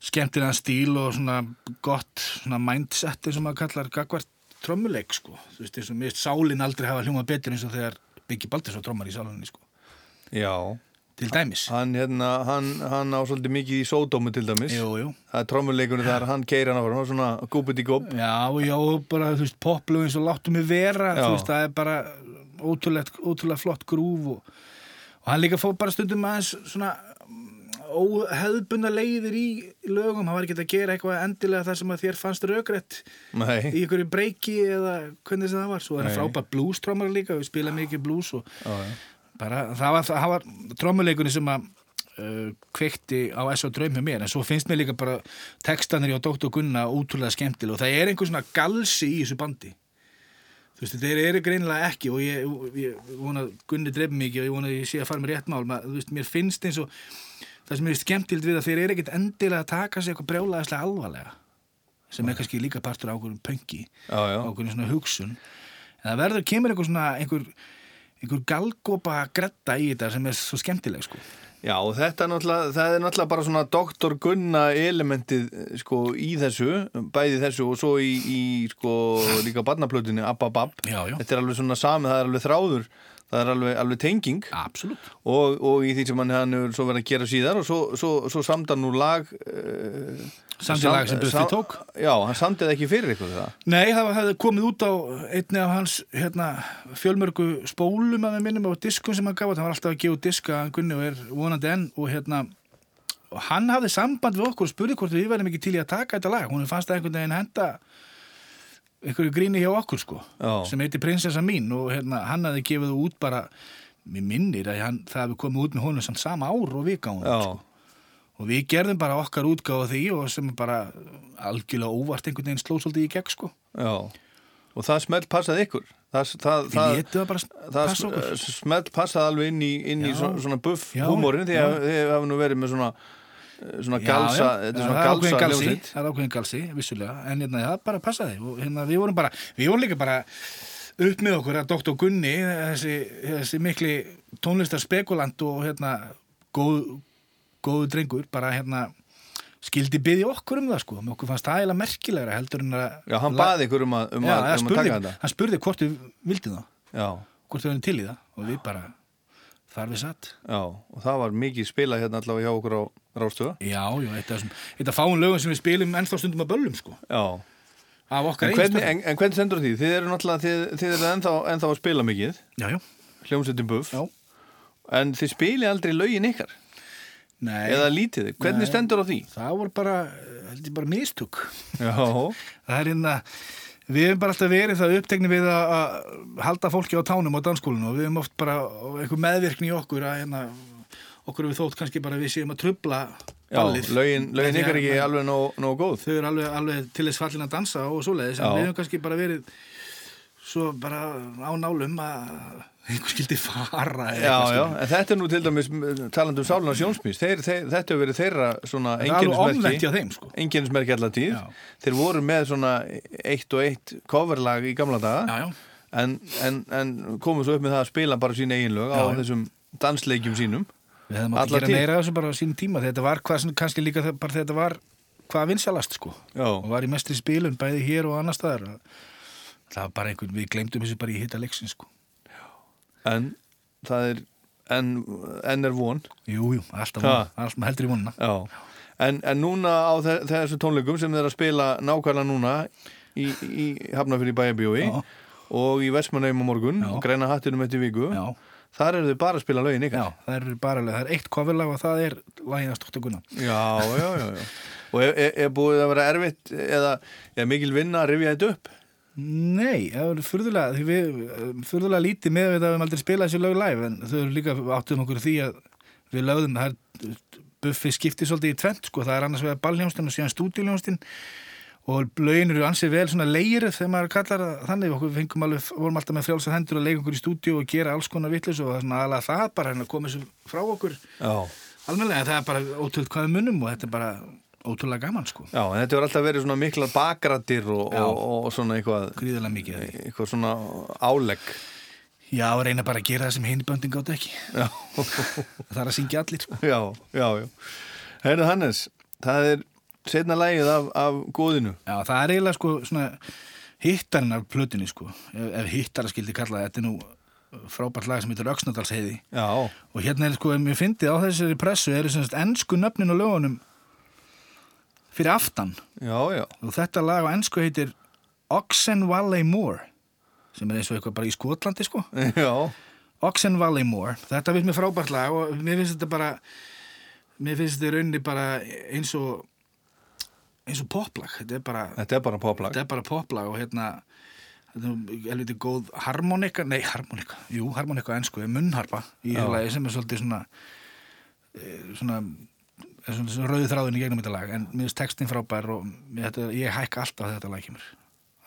skemmtilegan stíl og svona gott svona mindset eins og maður kallar gagvart trommuleik sko. Þú veist eins og mér finnst sálin aldrei hafa hljómað betur eins og þegar Biggi Baldursson trommar í sálinni sko. Já. Til dæmis. Hann, hérna, hann, hann á svolítið mikið í sódómu til dæmis. Jú, jú. Það er trommuleikunni þar, hann keir hann á hann, svona gúput í gúp. Já, já, bara, þú veist, poplu eins og láttu mig vera, Já. þú veist, það er bara ótrúlega, ótrúlega flott grúf og, og hann líka fór bara stundum aðeins svona óheðbunda leiðir í lögum, hann var ekki að gera eitthvað endilega það sem að þér fannst raugrætt í einhverju breyki eða hvernig það var, svo er hann frábært blues-trommar líka, við spila mikið blues og Já, já. Bara, það var, var trommuleikunni sem að uh, kveikti á S.O. Draum hjá mér en svo finnst mér líka bara textanir hjá Dr. Gunna útrúlega skemmtileg og það er einhver svona galsi í þessu bandi þú veist, þeir eru greinilega ekki og ég, ég vona Gunni dreif mikið og ég vona að ég sé að fara með rétt mál Ma, þú veist, mér finnst eins og það sem er skemmtild við að þeir eru ekkit endilega að taka sig eitthvað brjálæðislega alvarlega sem er kannski líka partur á okkur pöngi á okkur svona hugsun en það verður, kemur einhver svona einhver, einhver galgopa gretta í þetta sem er svo skemmtileg sko. Já, og þetta er náttúrulega, það er náttúrulega bara svona doktor Gunna elementið sko í þessu, bæði þessu og svo í, í sko líka barnaplötunni Abba Bab. Þetta er alveg svona sami, það er alveg þráður, það er alveg, alveg tenging. Og, og í því sem hann hefur svo verið að gera síðar og svo, svo, svo samdan nú lag... Uh, Samdi lag sem Buffy tók. Já, hann samdið ekki fyrir eitthvað það. Nei, það hefði komið út á einni af hans hérna, fjölmörgu spólum að við minnum á diskum sem hann gaf það var alltaf að gefa diska að Gunni og er vonandi enn og hérna og hann hafði samband við okkur og spurði hvort við verðum ekki til í að taka þetta lag hún fannst það einhvern veginn henda einhverju gríni hjá okkur sko Já. sem heiti Prinsessa mín og hérna, hann hafði gefið það út bara mér minnir að hann, það hefði komið út með honum samt sama ár og við gáum Já. sko. og við gerðum bara okkar útgáfa því og sem bara algjörlega óvart einhvern veginn sló svolítið í gegn sko Já, og það smelt passaði ykkur. Það, það, það það smelt passaði alveg inn í, inn í svona, buff húmórin því að þið hafa nú verið með svona svona Já, galsa, já, þetta já, svona það er ákveðin galsa galsi, það er ákveðin galsi, vissulega. En hérna, það bara passaði. Og hérna, við vorum bara, við vorum líka bara upp með okkur að Dr. Gunni þessi, þessi mikli tónlistar spekulant og hérna góð, góðu drengur bara hérna skildi byggja okkur um það sko. Með okkur fannst það eiginlega merkilegra heldur en að Já, hann baði ykkur um að, um Já, að, um að spurði, taka þetta. hann spurði hvort við vildum það. Já. hvort við höfum til í það. Og við bara þar við satt Já, og það var mikið spilað hérna allavega hjá okkur á Rástöða. Já, já, eitt af fáum lögum sem við spilum ennþá stundum að böllum sko Já. af okkar stöðum. en, en hvernig sendur því? Þið eru náttúrulega, þið, þið eru ennþá, ennþá að spila mikið. Já, já. Hljómsveitin buff. Já. En þið spili aldrei lögin ykkar. Nei. Eða lítið. Hvernig Nei. stendur á því? Það voru bara, held ég bara mistök Já. Það er hérna Við hefum bara alltaf verið það upptekni við að að halda fólki á tánum á dansskólinu og við hefum oft bara einhver meðvirkni í okkur að hérna, okkur við þótt kannski bara við séum að trubla Já, ballið. lögin, lögin ykkar ekki alveg nóg, nóg góð. Þau eru alveg, alveg til þess fallin að dansa og svoleiðis en við hefum kannski bara verið svo bara á nálum að einhver skildi fara Já, já, en þetta er nú til dæmis talandu um sáluna sjónsmís, þetta hefur verið þeirra svona er þeim, sko. einkennismerki allar tíð. Þeir voru með svona eitt og eitt coverlag í gamla daga. Já, já. En, en, en komu svo upp með það að spila bara sín eigin lög á Já, já. þessum dansleikjum sínum. Við hefum átt að gera meira þessu bara á sínum tíma. Þetta var hvað, sem- kannski líka bara þetta var hvað vinsalast sko. Já. og var í mestri spilun bæði hér og annar staðar það var bara einhvern, við glemdum þessu bara í hitta leiksin sko. En það er en, en er von. Jú, jú, alltaf von, alltaf heldur í vonuna Já, en, en núna á þe þessu tónleikum sem þeir eru að spila nákvæmlega núna í, í Hafnafyrir bæjabjói og í Vestmanneum á morgun og græna hattinum eftir viku Já. þar eru þau bara að spila lögin ykkar. Já, það er bara alveg, það er eitt coverlag og það er lagið að stótt að gunna Já, já, já, já. Og er, er búið að vera erfitt eða er mikil vinna að rifja þetta upp? Nei, það var við, furðulega lítið með að við höfum aldrei spilað þessi lög live en þau eru líka áttum okkur því að við lögðum, það er buffi skiptið svolítið í tvent, sko, það er annars vegar ballhjónstin og síðan stúdíuljónstin og lögin eru ansið vel svona leirið þegar maður kallar þannig, okkur fengum alveg, vorum alltaf með frjálsar hendur að leika okkur í stúdíu og gera alls konar vitlis og það er svona aðalega það bara hérna koma þessu frá okkur. Já. almennilega, en það er bara ótrúlega hvað við munum og þetta er bara ótrúlega gaman, sko. Já, en þetta hefur alltaf verið svona miklar bakrættir og, og, og svona eitthvað Gríðarlega mikið. Eitthvað svona álegg. Já, reyna bara að gera það sem hinn böndin gátt ekki. Það er að syngja allir, sko. Já, já, já. Heyrðu Hannes, það er setna lægið af, af góðinu Já, það er eiginlega sko svona hittarinn af plötunni sko. Ef, ef hittara skildi kalla það, þetta er nú frábært lag sem heitir Öxnadalsheiði. Já. Og hérna er sko, ef mér fyndið á þessari pressu eru ennsku nöfnin og lögunum fyrir aftan. Já, já. Og þetta lag á ennsku heitir Oxen Valley Moor sem er eins og eitthvað bara í Skotlandi sko. Já. Oxen Valley Moor, þetta finnst mér frábært lag og mér finnst þetta bara mér finnst þetta í rauninni bara eins og eins og poplag, þetta er bara Þetta er bara poplag. Þetta er bara poplag og hérna helviti góð harmonika nei, harmonika, jú, harmonika á ennsku munnharpa í lagi sem er svolítið svona eh, svona rauði þráðin í gegnum þetta lag en mér finnst textin frábær og þetta, ég hækka alltaf þetta lag kemur.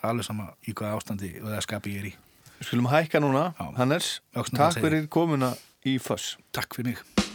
Alveg sama í hvaða ástandi og það skapi ég er í. Við skulum hækka núna, Hannes. Takk fyrir komuna í Föss Takk fyrir mig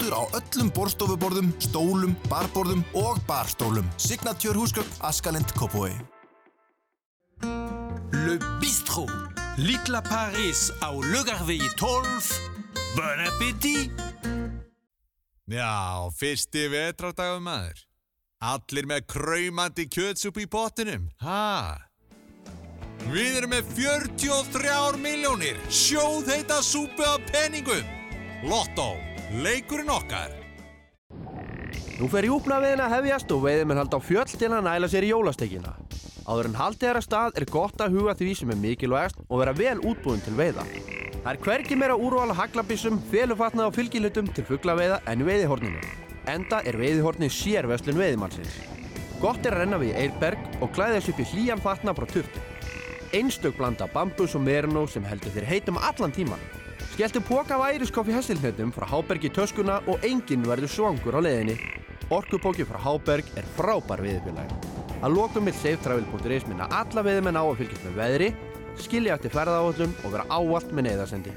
Afsláttur á öllum borðstofuborðum, stólum, barborðum og barstólum. Signature húsgögn Askalind Kópói. Le bistrot. Litla Paris á Lögarvegi 12. Bon appétit! Já, fyrsti vetrardagum maður. Allir með kraumandi kjötsup í pottinum, ha? Við erum með 43 miljónir sjóðheita súpu af peningum. Lotto, leikurinn okkar. Nú fer júpnaviðin að hefjast og veiðimenn halda á fjöll til að næla sér í jólastekina. Áður en haldið er að stað er gott að huga því sem er mikilvægast og vera vel útbúin til veiða. Það er hvergi meira úrval að haglabissum, félufatnað og fylgilutum til fugglaveiða en í veiðihorninu. Enda er veiðihornið sérverslun veiðimannsins. Gott er að renna við Eirberg og klæða þessu upp í hlýjan fatna frá turtu. Einstök blanda bambus og merino sem heldur þér heitum allan tíman. Skelltu póka af æriskoff í hessilhnötum frá Háberg í töskuna og enginn verður svangur á leiðinni. Orkupóki frá Háberg er frábær veiðfélag. Að lokum vil safetravel.is minna alla veiðmenn á að fylgjast með veðri, skilja eftir ferðaáallum og vera áallt með neyðarsendi.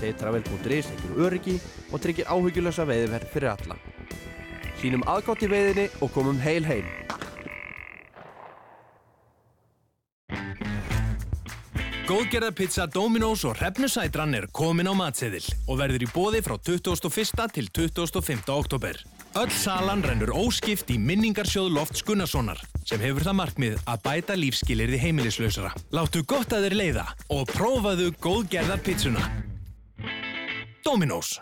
Safetravel.is ekkur öryggi og tryggir áhyggjulösa veiðverð fyrir alla. Sýnum aðgátt í veiðinni og komum heil heim. Góðgerðarpizza Dominos og Hrefnusætran er komin á matseðil og verður í bóði frá 21. til 25. oktober. Öll salan rennur óskipt í minningarsjóð Lofts Gunnarssonar sem hefur það markmið að bæta lífskilirði heimilislausara. Láttu gott að þér leiða og prófaðu góðgerðarpizzuna. Dominos.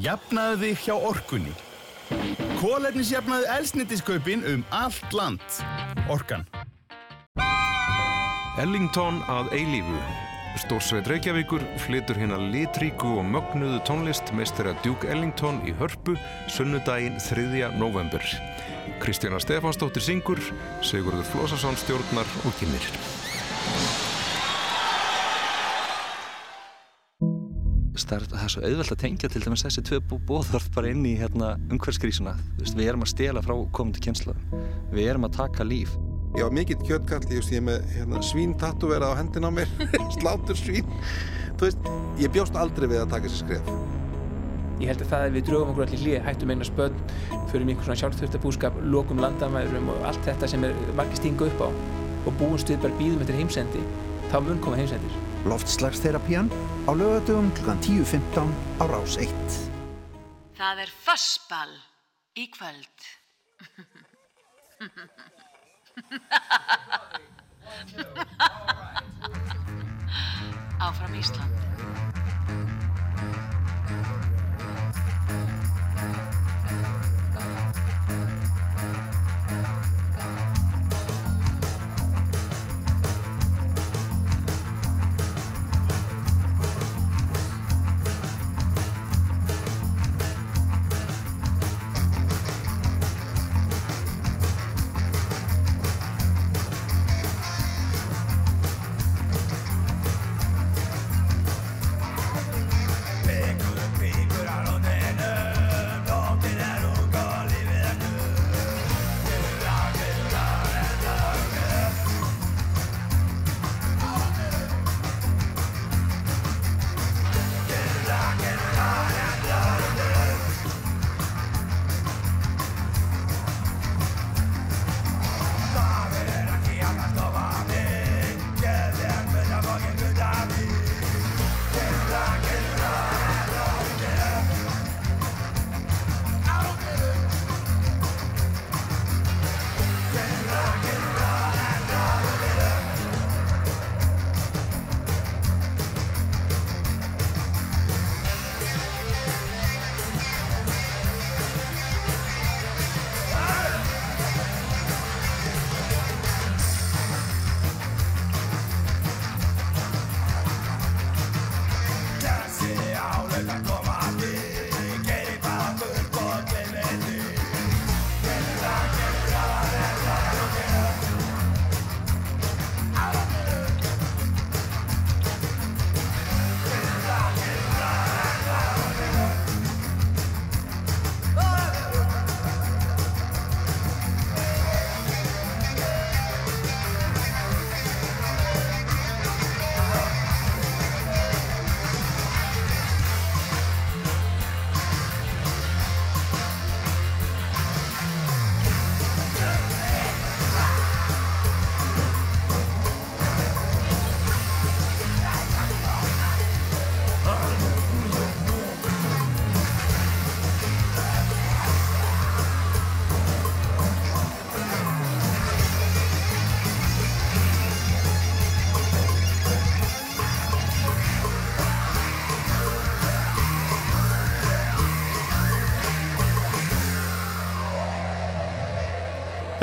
Jafnaðu þig hjá orkunni. Kólernisjafnaðu elsnitiskaupin um allt land. Orkan. Ellington að eilífu. Stórsveit Reykjavíkur flytur hérna litríku og mögnuðu tónlist meistara Duke Ellington í hörpu sunnudaginn 3. november. Kristjana Stefansdóttir syngur, Sigurður Flósason stjórnar og kynir. Það er svo auðvelt að tengja til dæmis þessi tvö bóðorð bara inn í hérna, umhverfskrísuna við erum að stela frá komandi kjensla við erum að taka líf. Ég var mikill kjöttkall, ég, er með hérna, svín tattuverað á hendin á mér. Slátur svín. Þú veist, ég bjóst aldrei við að taka þessi skref. Ég held að það að við drögum okkur allir hlýja, hættum einhver spönn, förum í einhvern svona sjálfþurftarbúskap, lokum landamæðurum og allt þetta sem er margir stinga upp á og búumst við bara býðum eftir heimsendi, þá mun koma heimsendir. Loftslagsterapían á lögadögum kl. 10.15 á Rás 1. Það er fossball í kvöld. Áfram Ísland.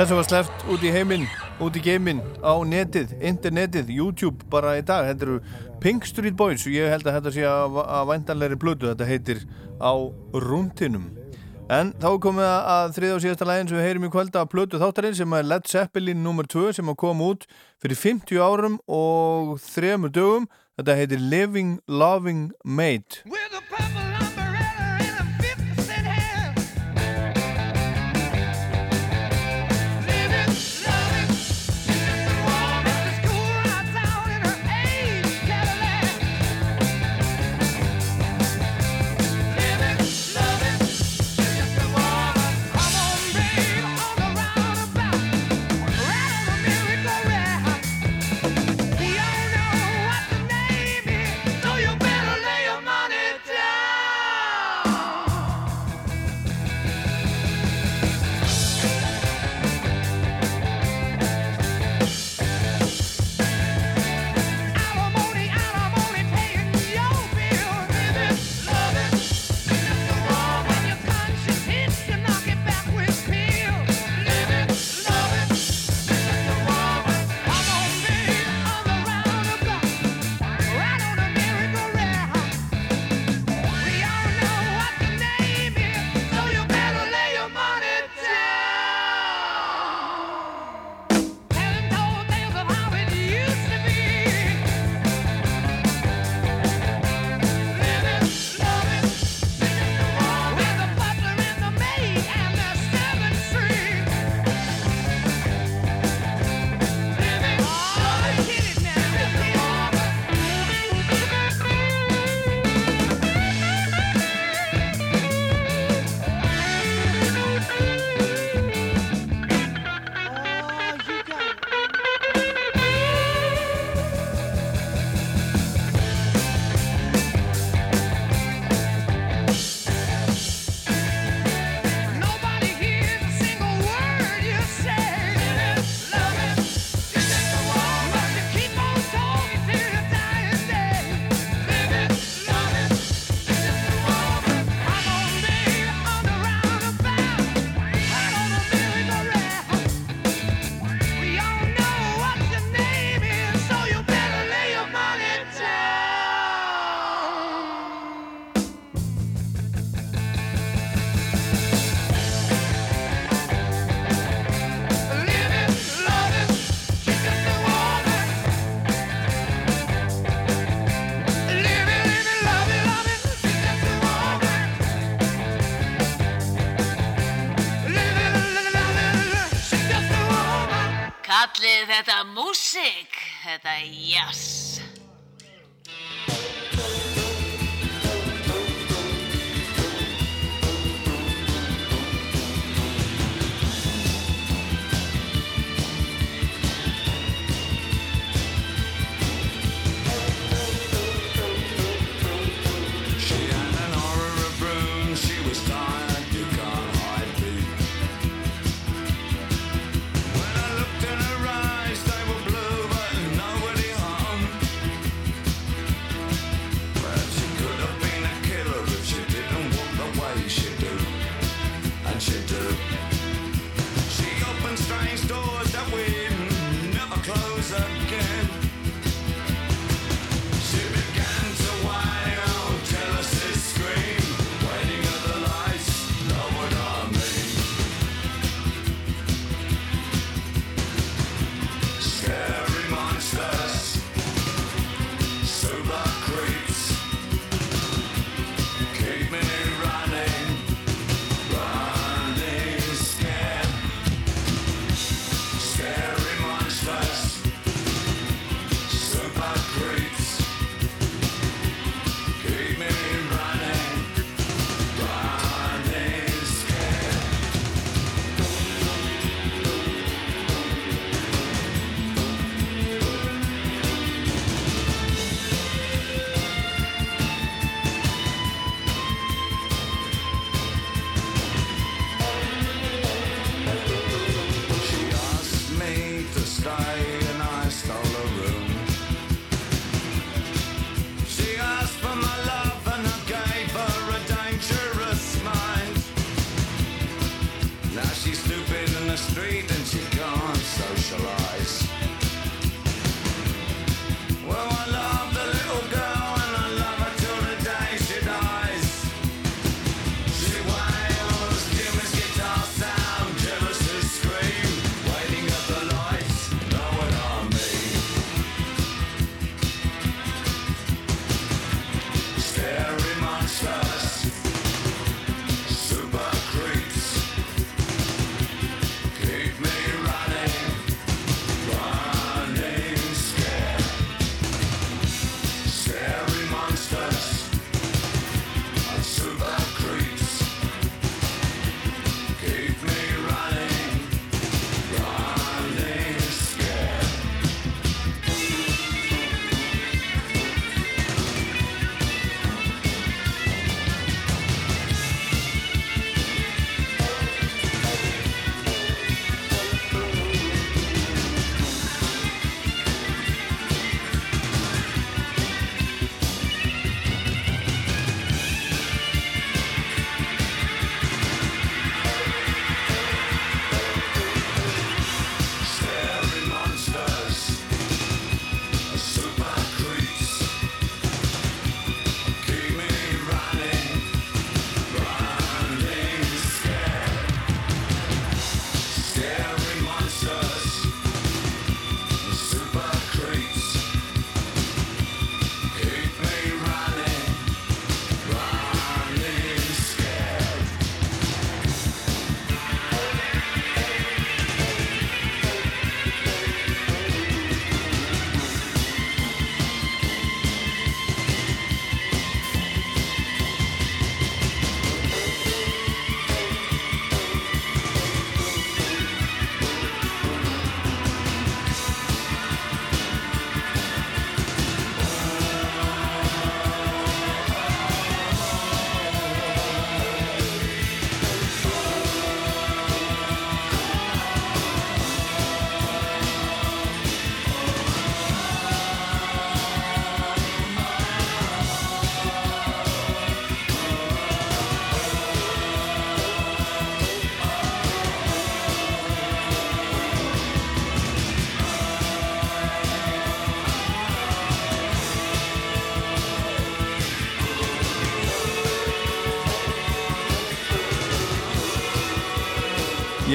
Þessu var sleppt út í heiminn, út í geiminn, á netið, internetið, YouTube bara í dag. Þetta eru Pink Street Boys og ég held að þetta sé að, að væntanlegri blödu. Þetta heitir Á rúndinum. En þá komum við að þriða og síðasta lægin sem við heyrim í kvölda af blödu þáttarinn sem er Led Zeppelin nr. 2 sem að koma út fyrir 50 árum og þremur dögum. Þetta heitir Living Loving Mate. Þetta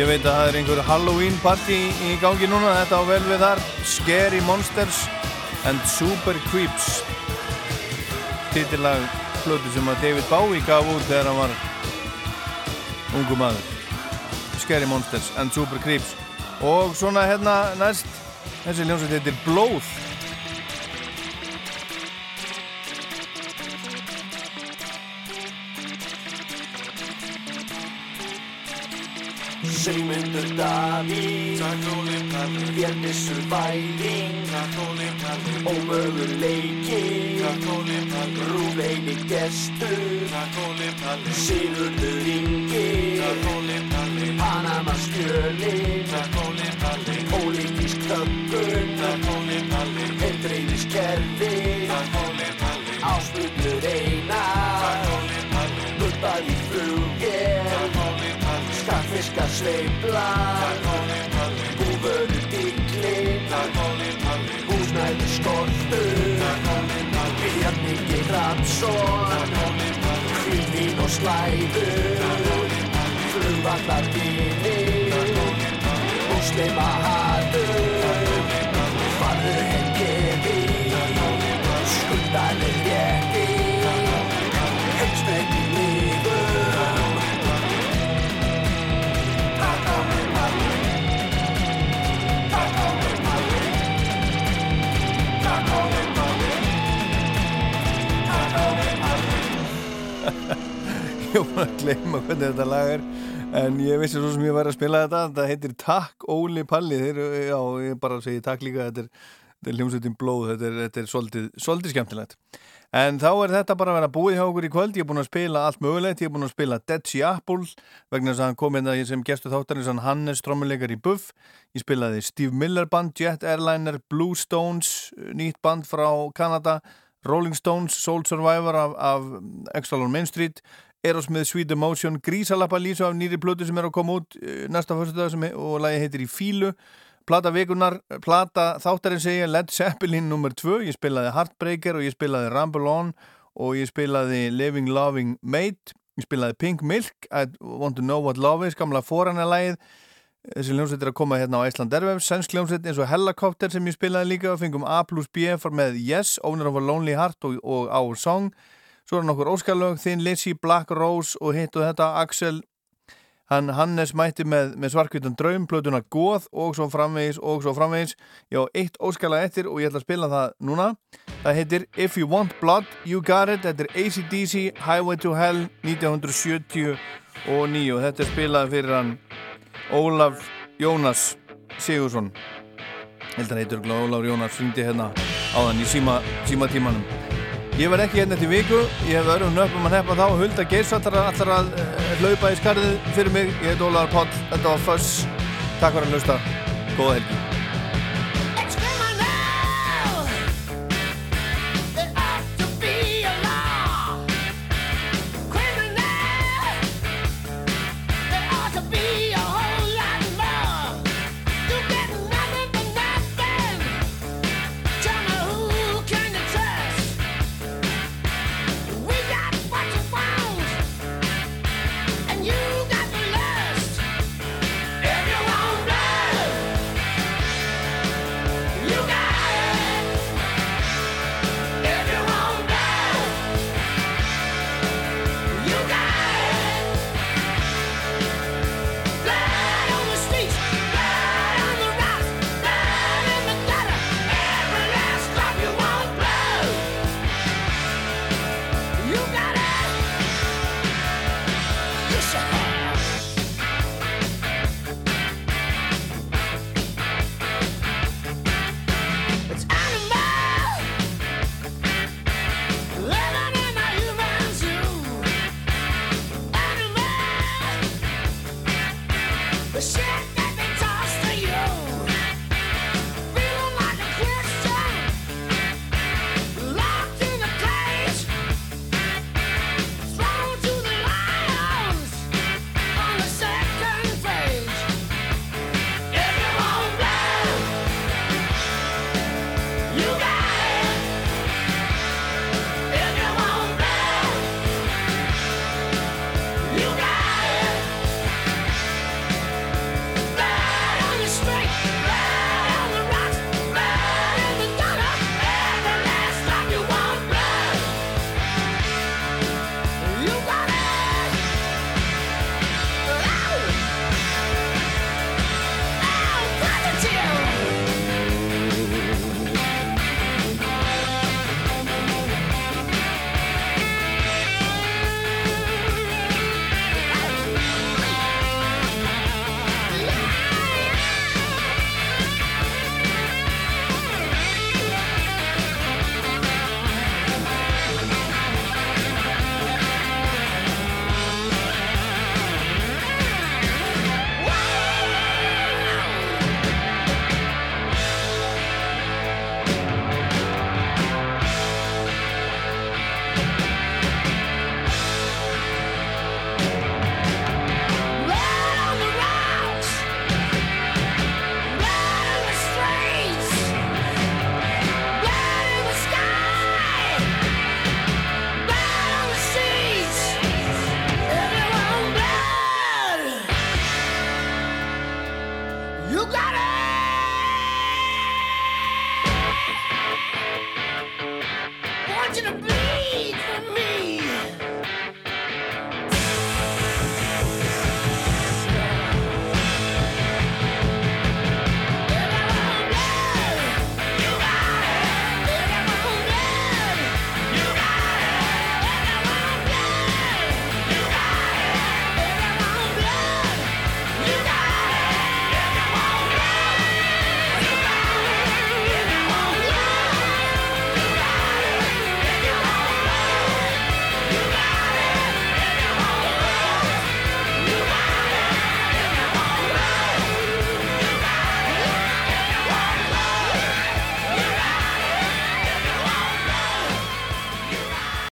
Ég veit að það er einhver Halloween party í gangi núna, þetta á vel við þar. Scary Monsters and Super Creeps. Titillag plötu sem að David Bowie gaf út þegar hann var ungu maður. Scary Monsters and Super Creeps. Og svona hérna næst þessi ljónsveit heitir Blóð vissi svo sem ég var að spila þetta þetta heitir Takk Óli Palli. Þeir, já, ég bara segi takk líka þetta er, er hljómsveitin blóð þetta er, þetta er svolítið, svolítið skemmtilegt. En þá er þetta bara að vera búið hjá okkur í kvöld. Ég er búin að spila allt mögulegt. Ég er búin að spila Dead Sea Apple vegna þess að hann kom hérna sem gestu þáttarins hann Hannes trommuleikar í Buff. Ég spilaði Steve Miller band, Jet Airliner Blue Stones, nýtt band frá Kanada Rolling Stones, Soul Survivor af, af Extra on Main Street Aerosmith Sweet Emotion, Grísalappa Lísu af nýri plötu sem er að koma út eh, næsta fyrstudag og lagi heitir Í fílu Plata vikunar, plata þáttarinn segja Led Zeppelin nr. 2 ég spilaði Heartbreaker og ég spilaði Rumble On og ég spilaði Living Loving Mate. Ég spilaði Pink Milk I Want to Know What Love Is, gamla foranarlægið þessi hljómsveit er að koma hérna á Æsland Ervefs sænsk hljómsveit eins og Helicopter sem ég spilaði líka og fengum A plus B for með Yes, Owner of a Lonely Heart og, og Our Song Svo er nokkur óskalög, Thin Lizzy, Black Rose og hitt og þetta, Axel. Hann Hannes mætti með, með svarkvítan draum, plötuna Góð og svo framvegis og svo framvegis. Ég á eitt óskalag eftir og ég ætla að spila það núna. Það heitir If You Want Blood, You Got It. Þetta er ACDC, Highway to Hell 1979 og þetta er spilað fyrir hann Ólaf Jónas Sigursson held að hann heitur Ólaf Jónas fringdi hérna á þann í síma, síma tímanum Ég var ekki hérna til viku, ég hef öðrum nöppum að nefna þá. Hulda Geirsvattar allar að uh, hlaupa í skarðið fyrir mig. Ég heit Ólaður Páll, þetta var Föss. Takk fyrir að hlusta, góða helgi